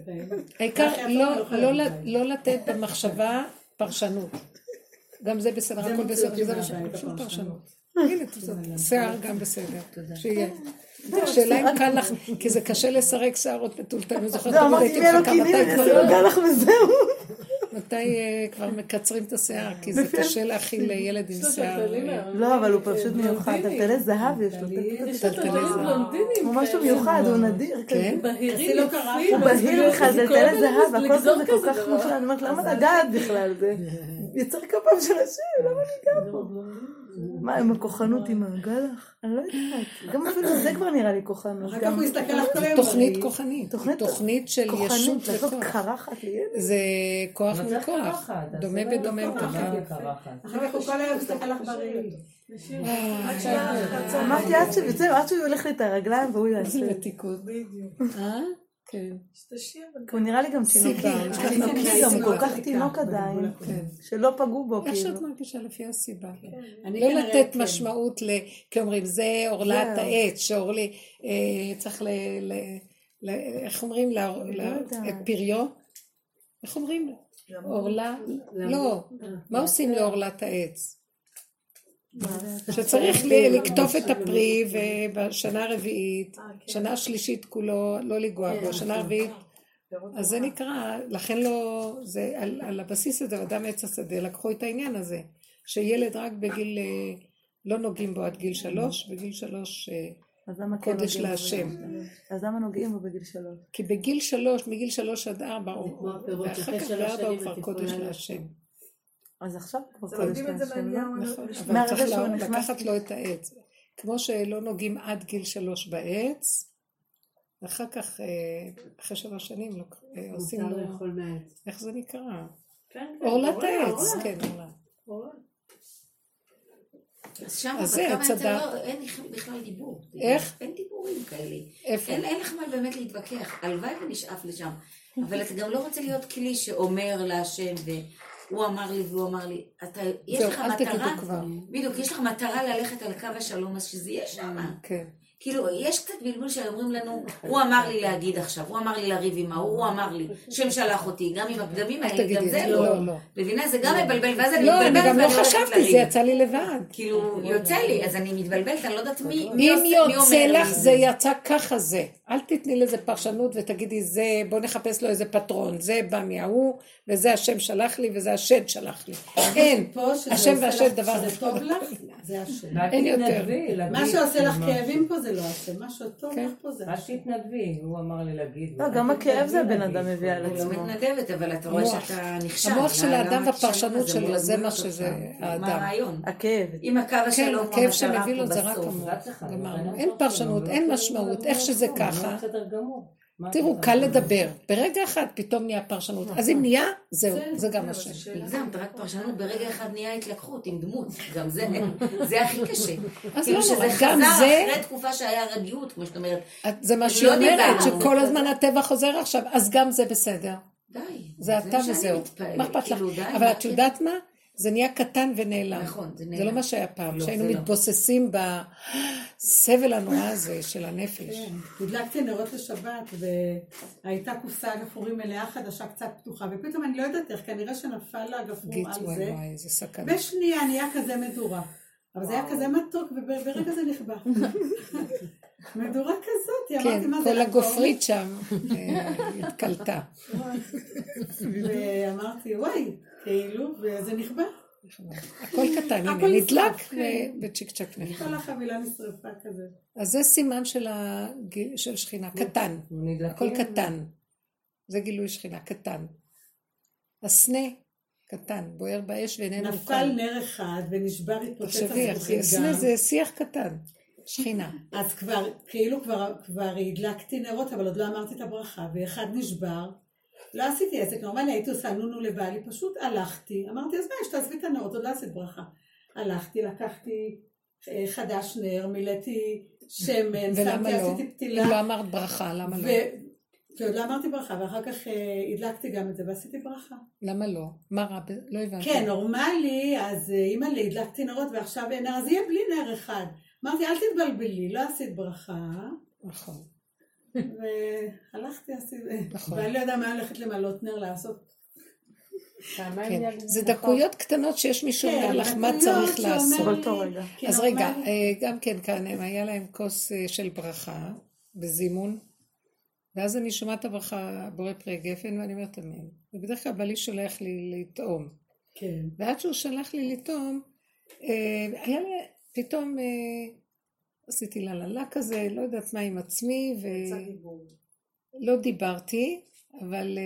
העיקר לא, לא, לא. לא לתת במחשבה פרשנות. גם זה בסדר, הכל בסדר, זה. פרשנות. הנה, שיער גם בסדר, שיהיה. השאלה אם קל לך, כי זה קשה לסרק שערות מטולטל, אני זוכרת לא, תמיד הייתי מחכה מתי כבר לך וזהו. מתי אה, כבר מקצרים את השיער, כי זה קשה להכיל ילד עם שיער. אה, לא, אבל הוא פשוט מיוחד, טלטלי זהב יש לו. טלטלי זהב. הוא משהו כאלה. מיוחד, הוא נדיר. כן? לא. יפים. הוא בהיר לך, זה טלטלי זהב, הכל זה כל כך. מושלם. אני אומרת, למה לגעת בכלל? זה יצר כפם של השם, פה? מה, עם הכוחנות עם הגלח? אני לא יודעת. גם אפילו זה כבר נראה לי כוחנות. אחר כך הוא יסתכל לך כל היום תוכנית. כוחנית, תוכנית- תוכנית של ישות וכוח. קרחת לילד. זה כוח מול כוח, דומה זה בדומה לא. אחר כך הוא כל היום מסתכל לך בראי. אמרתי עד שהוא הולך לי את הרגליים והוא יעשה. איזה מתיקות. אה? כן. הוא נראה לי גם תינוק, גם, הוא כל כך. תינוק עדיין, שלא פגעו בו איך שאת כאילו. מרגישה לפי הסיבה. אני לא לתת כן. משמעות ל... כי אומרים, זה עורלת. העץ, שאורלי, אה, צריך ל... ל- ל- איך אומרים? ל- ל- יודעת. את פריו? איך אומרים? עורלה, לא, מה עושים לעורלת העץ? שצריך לקטוף את הפרי ובשנה הרביעית, שנה השלישית כולו לא לגוע בו, שנה הרביעית. אז זה נקרא, לכן לא, זה על, על הבסיס הזה, אדם עץ השדה, לקחו את העניין הזה, שילד רק בגיל, לא נוגעים בו עד גיל שלוש, בגיל שלוש קודש להשם. אז למה נוגעים בו בגיל שלוש? כי בגיל שלוש, מגיל שלוש עד ארבע, ואחר כך בארבע הוא כבר קודש להשם. אז עכשיו כבר קודש להשם, לא? נכון, אבל צריך לקחת לו את העץ. כמו שלא נוגעים עד גיל שלוש בעץ, ואחר כך, אחרי שבע שנים, עושים לו... איך זה נקרא? עורלת העץ, כן, עורלת. אז שם, בכמה אין בכלל דיבור. איך? אין דיבורים כאלה. איפה? אין לך מה באמת להתווכח. הלוואי ונשאף לשם. אבל אתה גם לא רוצה להיות כלי שאומר להשם, והוא אמר לי והוא אמר לי. אתה, יש לך מטרה, בדיוק, יש לך מטרה ללכת על קו השלום, אז שזה יהיה שם. כן. כאילו, יש קצת בלבול שאומרים לנו, הוא אמר לי להגיד עכשיו, הוא אמר לי לריב עם ההוא, הוא אמר לי, שם שלח אותי, גם עם הפגמים האלה, גם זה לא. מבינה? זה גם מבלבל, ואז אני מתבלבלת. לא, אני גם לא חשבתי, זה יצא לי לבד. כאילו, יוצא לי, אז אני מתבלבלת, אני לא יודעת מי אומר לי. אם יוצא לך, זה יצא ככה זה. אל תתני לזה פרשנות ותגידי, זה, בוא נחפש לו איזה פטרון, זה בא מההוא, וזה השם שלח לי, וזה השד שלח לי. אין, השם והשד דבר זה טוב לך, זה השם. אין יותר. מה שעושה לך כאבים פה זה לא השם, מה שטוב לך פה זה השם. רק תתנדבי, הוא אמר לי להגיד. לא, גם הכאב זה הבן אדם מביא על עצמו. אני לא מתנדבת, אבל אתה רואה שאתה נכשל. המוח של האדם והפרשנות שלו, זה מה שזה האדם. מה הרעיון? הכאב. אם הקו השלום הוא המטרה פה בסוף. אין פרשנות, אין משמעות, איך שזה ככה. תראו, קל לדבר, ברגע אחד פתאום נהיה פרשנות, אז אם נהיה, זהו, זה גם השם. הגזמת, רק פרשנות, ברגע אחד נהיה התלקחות עם דמות, גם זה, זה הכי קשה. אז כאילו לא, שזה גם חזר זה, אחרי תקופה שהיה רגיעות, כמו שאת אומרת. זה מה שהיא אומרת, שכל הזמן הטבע חוזר עכשיו, אז גם זה בסדר. די. זה אתה וזהו. מה אכפת לך? אבל את יודעת מה? זה נהיה קטן ונעלם. נכון, זה נעלם. זה לא מה שהיה פעם, שהיינו מתבוססים בסבל הנורא הזה של הנפש. כן, הדלקתי נרות לשבת, והייתה קופסה גפרורים מלאה חדשה, קצת פתוחה, ופתאום אני לא יודעת איך, כנראה שנפל לה גפרור על זה. וואי, איזה סכנה. בשנייה נהיה כזה מדורה. אבל זה היה כזה מתוק, וברגע זה נכבה. מדורה כזאת, אמרתי מה זה כן, כל הגופרית שם התקלטה. ואמרתי, וואי, כאילו, וזה נכבה. הכל קטן, הנה, נדלק וצ'יק צ'ק נכבה. כל החבילה נשרפה כזה. אז זה סימן של שכינה, קטן. הכל קטן. זה גילוי שכינה, קטן. הסנה, קטן, בוער באש ואיננו נפל נר אחד ונשבר התפוצץ תחשבי, הסנה זה שיח קטן. שכינה. אז כבר, כאילו כבר, כבר הדלקתי נרות, אבל עוד לא אמרתי את הברכה, ואחד נשבר. לא עשיתי עסק נורמלי, הייתי עושה נונו לבעלי, פשוט הלכתי, אמרתי, אז מה יש, תעזבי את הנרות, עוד לא עשית ברכה. הלכתי, לקחתי חדש נר, מילאתי שמן, שמתי, לא? עשיתי פתילה. אם לא אמרת ברכה, למה לא? כי עוד לא אמרתי ברכה, ואחר כך הדלקתי גם את זה ועשיתי ברכה. למה לא? מה רע? לא הבנתי. כן, נורמלי, אז אימא לי, הדלקתי נרות ועכשיו אין נר, אז יהיה בלי נר אחד. אמרתי, אל תתבלבלי, לא עשית ברכה. נכון. והלכתי, עשיתי, נכון. ואני לא יודע מה הולכת למלות נר לעשות. כן, זה דקויות קטנות שיש מישהו אומר לך מה צריך לעשות. אז רגע, גם כן כאן היה להם כוס של ברכה בזימון, ואז אני שומעת הברכה בורא פרי גפן ואני אומרת אמן. ובדרך כלל בעלי שולח לי לטעום. כן. ועד שהוא שלח לי לטעום, היה לי פתאום עשיתי לה לה לה כזה, לא יודעת מה עם עצמי, ולא דיברתי, אבל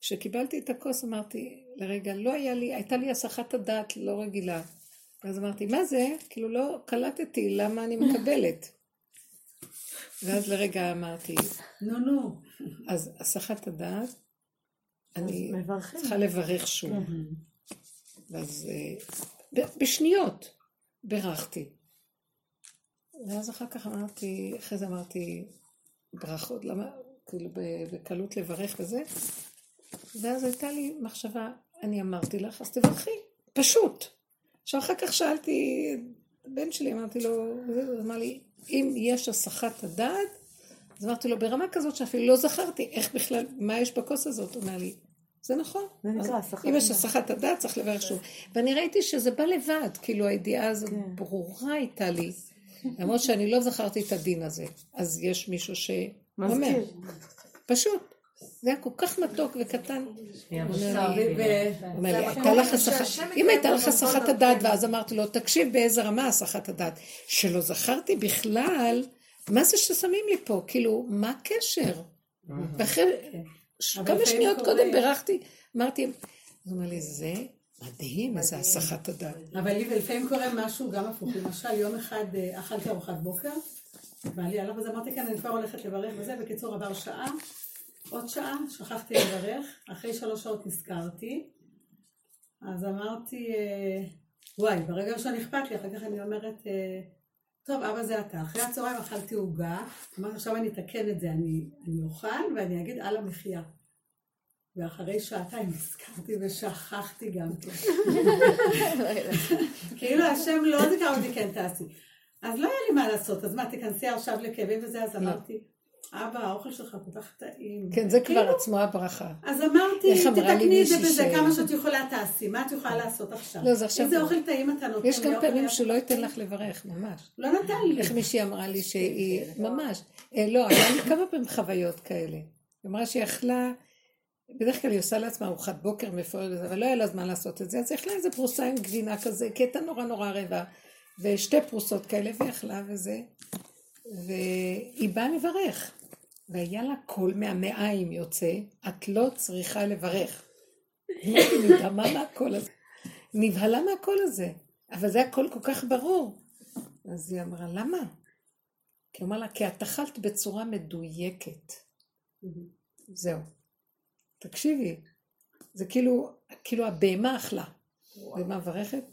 כשקיבלתי את הכוס אמרתי, לרגע, לא היה לי, הייתה לי הסחת הדעת לא רגילה. אז אמרתי, מה זה? כאילו לא קלטתי למה אני מקבלת. ואז לרגע אמרתי, נו נו. אז הסחת הדעת, אני צריכה לברך שוב. ואז בשניות בירכתי. ואז אחר כך אמרתי, אחרי זה אמרתי ברכות, למה, כאילו בקלות לברך וזה, ואז הייתה לי מחשבה, אני אמרתי לך, אז תברכי, פשוט. עכשיו אחר כך שאלתי, בן שלי, אמרתי לו, הוא אמר לי, אם יש הסחת הדעת, אז אמרתי לו, ברמה כזאת שאפילו לא זכרתי איך בכלל, מה יש בכוס הזאת? הוא אומר לי, זה נכון. זה נקרא הסחת אם יש הסחת הדעת, צריך לברך שוב. ואני ראיתי שזה בא לבד, כאילו הידיעה הזאת כן. ברורה הייתה לי. למרות שאני לא זכרתי את הדין הזה. אז יש מישהו שאומר. פשוט. זה היה כל כך מתוק וקטן. אם הייתה לך הסחת הדעת, ואז אמרתי לו, תקשיב באיזה רמה הסחת הדעת, שלא זכרתי בכלל, מה זה ששמים לי פה, כאילו, מה הקשר? ואחרי אבל כמה שניות קורה- קודם בירכתי, אמרתי, הוא אומר לי, זה מדהים, איזה הסחת הדעת. אבל לי לפעמים קורה משהו גם הפוך. למשל, יום אחד אה, אכלתי ארוחת בוקר, בעלי הלך וזה, אמרתי, כן, אני כבר הולכת לברך וזה. בקיצור, עבר שעה, עוד שעה, שכחתי לברך. אחרי שלוש שעות נזכרתי. אז אמרתי, אה, וואי, ברגע ראשון אכפת לי, אחר כך אני אומרת, אה, טוב, אבא זה אתה. אחרי הצהריים אכלתי עוגה, אמרתי, עכשיו אני אתקן את זה, אני, אני אוכל ואני אגיד על המחיה. ואחרי שעתיים נזכרתי ושכחתי גם כן. כאילו השם לא זיכר אותי, כן תעשי. אז לא היה לי מה לעשות, אז מה, תיכנסי עכשיו לכאבים וזה, אז אמרתי, אבא, האוכל שלך כל כך טעים. כן, זה כבר כאילו, עצמו הברכה. אז אמרתי, תתקני את זה בזה, כמה שאת יכולה תעשי, מה את יכולה לעשות עכשיו? לא, זה עכשיו- איזה אוכל טעים אתה נותן יש לי, גם פעמים שהוא לא ייתן לך לברך, ממש. לא נתן לי. איך מישהי אמרה לי שהיא, ממש, אה, לא, היה לי כמה פעמים חוויות כאלה. היא אמרה שהיא אכלה, בדרך כלל היא עושה לעצמה ארוחת בוקר מפוארת אבל לא היה לה זמן לעשות את זה, אז היא אכלה איזה פרוסה עם גבינה כזה, כי הייתה נורא נורא רעבה, ושתי פרוסות כאלה, והיא אכלה וזה, והיא באה לברך, והיה לה קול מהמעיים יוצא, את לא צריכה לברך. נדהמה מהקול הזה. נבהלה מהקול הזה, אבל זה הקול כל כך ברור. אז היא אמרה, למה? כי הוא אמר לה, כי את אכלת בצורה מדויקת. זהו. תקשיבי, זה כאילו, כאילו הבהמה אכלה. בהמה מברכת?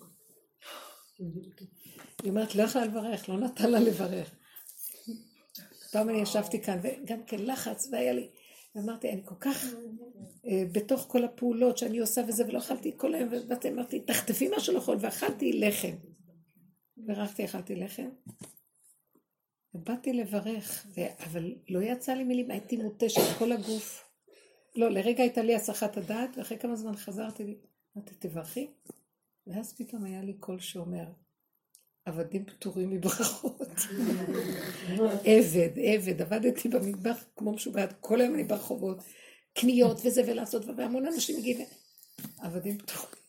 היא אומרת, לא יכלה לברך, לא נתן לה לברך. פעם אני ישבתי כאן, וגם כן לחץ, והיה לי, ואמרתי, אני כל כך אה, בתוך כל הפעולות שאני עושה וזה, ולא אכלתי כל היום, ובאתי, אמרתי, תחטפי משהו לאכול, ואכלתי לחם. בירכתי, אכלתי לחם. ובאתי לברך, אבל לא יצא לי מילים, הייתי מותשת כל הגוף. לא, לרגע הייתה לי הסחת הדעת, ואחרי כמה זמן חזרתי לי, אמרתי, תברכי. ואז פתאום היה לי קול שאומר, עבדים פטורים מברכות. עבד, עבד, עבדתי במטבח כמו משוגעת, כל היום אני ברחובות, קניות וזה ולעשות, והמון אנשים מגיעים, עבדים פטורים.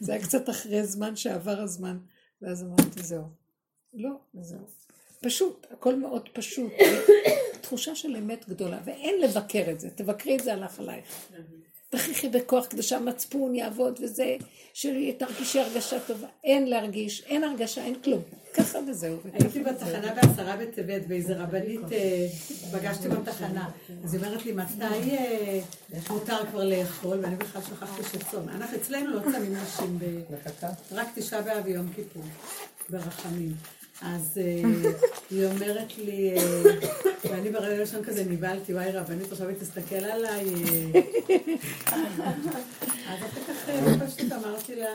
זה היה קצת אחרי זמן שעבר הזמן, ואז אמרתי, זהו. לא, זהו. פשוט, הכל מאוד פשוט. תחושה של אמת גדולה, ואין לבקר את זה, תבקרי את זה הלך עלייך. תכריחי בכוח כדי שהמצפון יעבוד וזה, שתרגישי הרגשה טובה. אין להרגיש, אין הרגשה, אין כלום. ככה וזהו. הייתי בתחנה בעשרה בטבת, ואיזה רבנית אה, פגשתי בתחנה. אז היא אומרת לי, מתי אה, מותר כבר לאכול? ואני בכלל שכחתי שצום. אנחנו אצלנו לא צמים נשים, ב- רק תשעה באב ויום כיפור, ברחמים. אז אה, היא אומרת לי, אה, ואני ברגע הראשון כזה נבהלתי, וואי רבנית, עכשיו היא תסתכל עליי. אז אחר כך אה, פשוט אמרתי לה,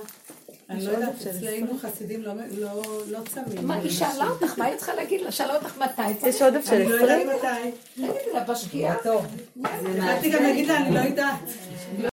אני לא יודעת, אצלנו חסידים לא- לא לא צמים. מה, היא שאלה אותך, מה היא צריכה להגיד לה? שאלה אותך מתי? יש עודף של אני לא יודעת? מתי. תגידי לה, בשקיעה. התחלתי גם להגיד לה, אני לא יודעת.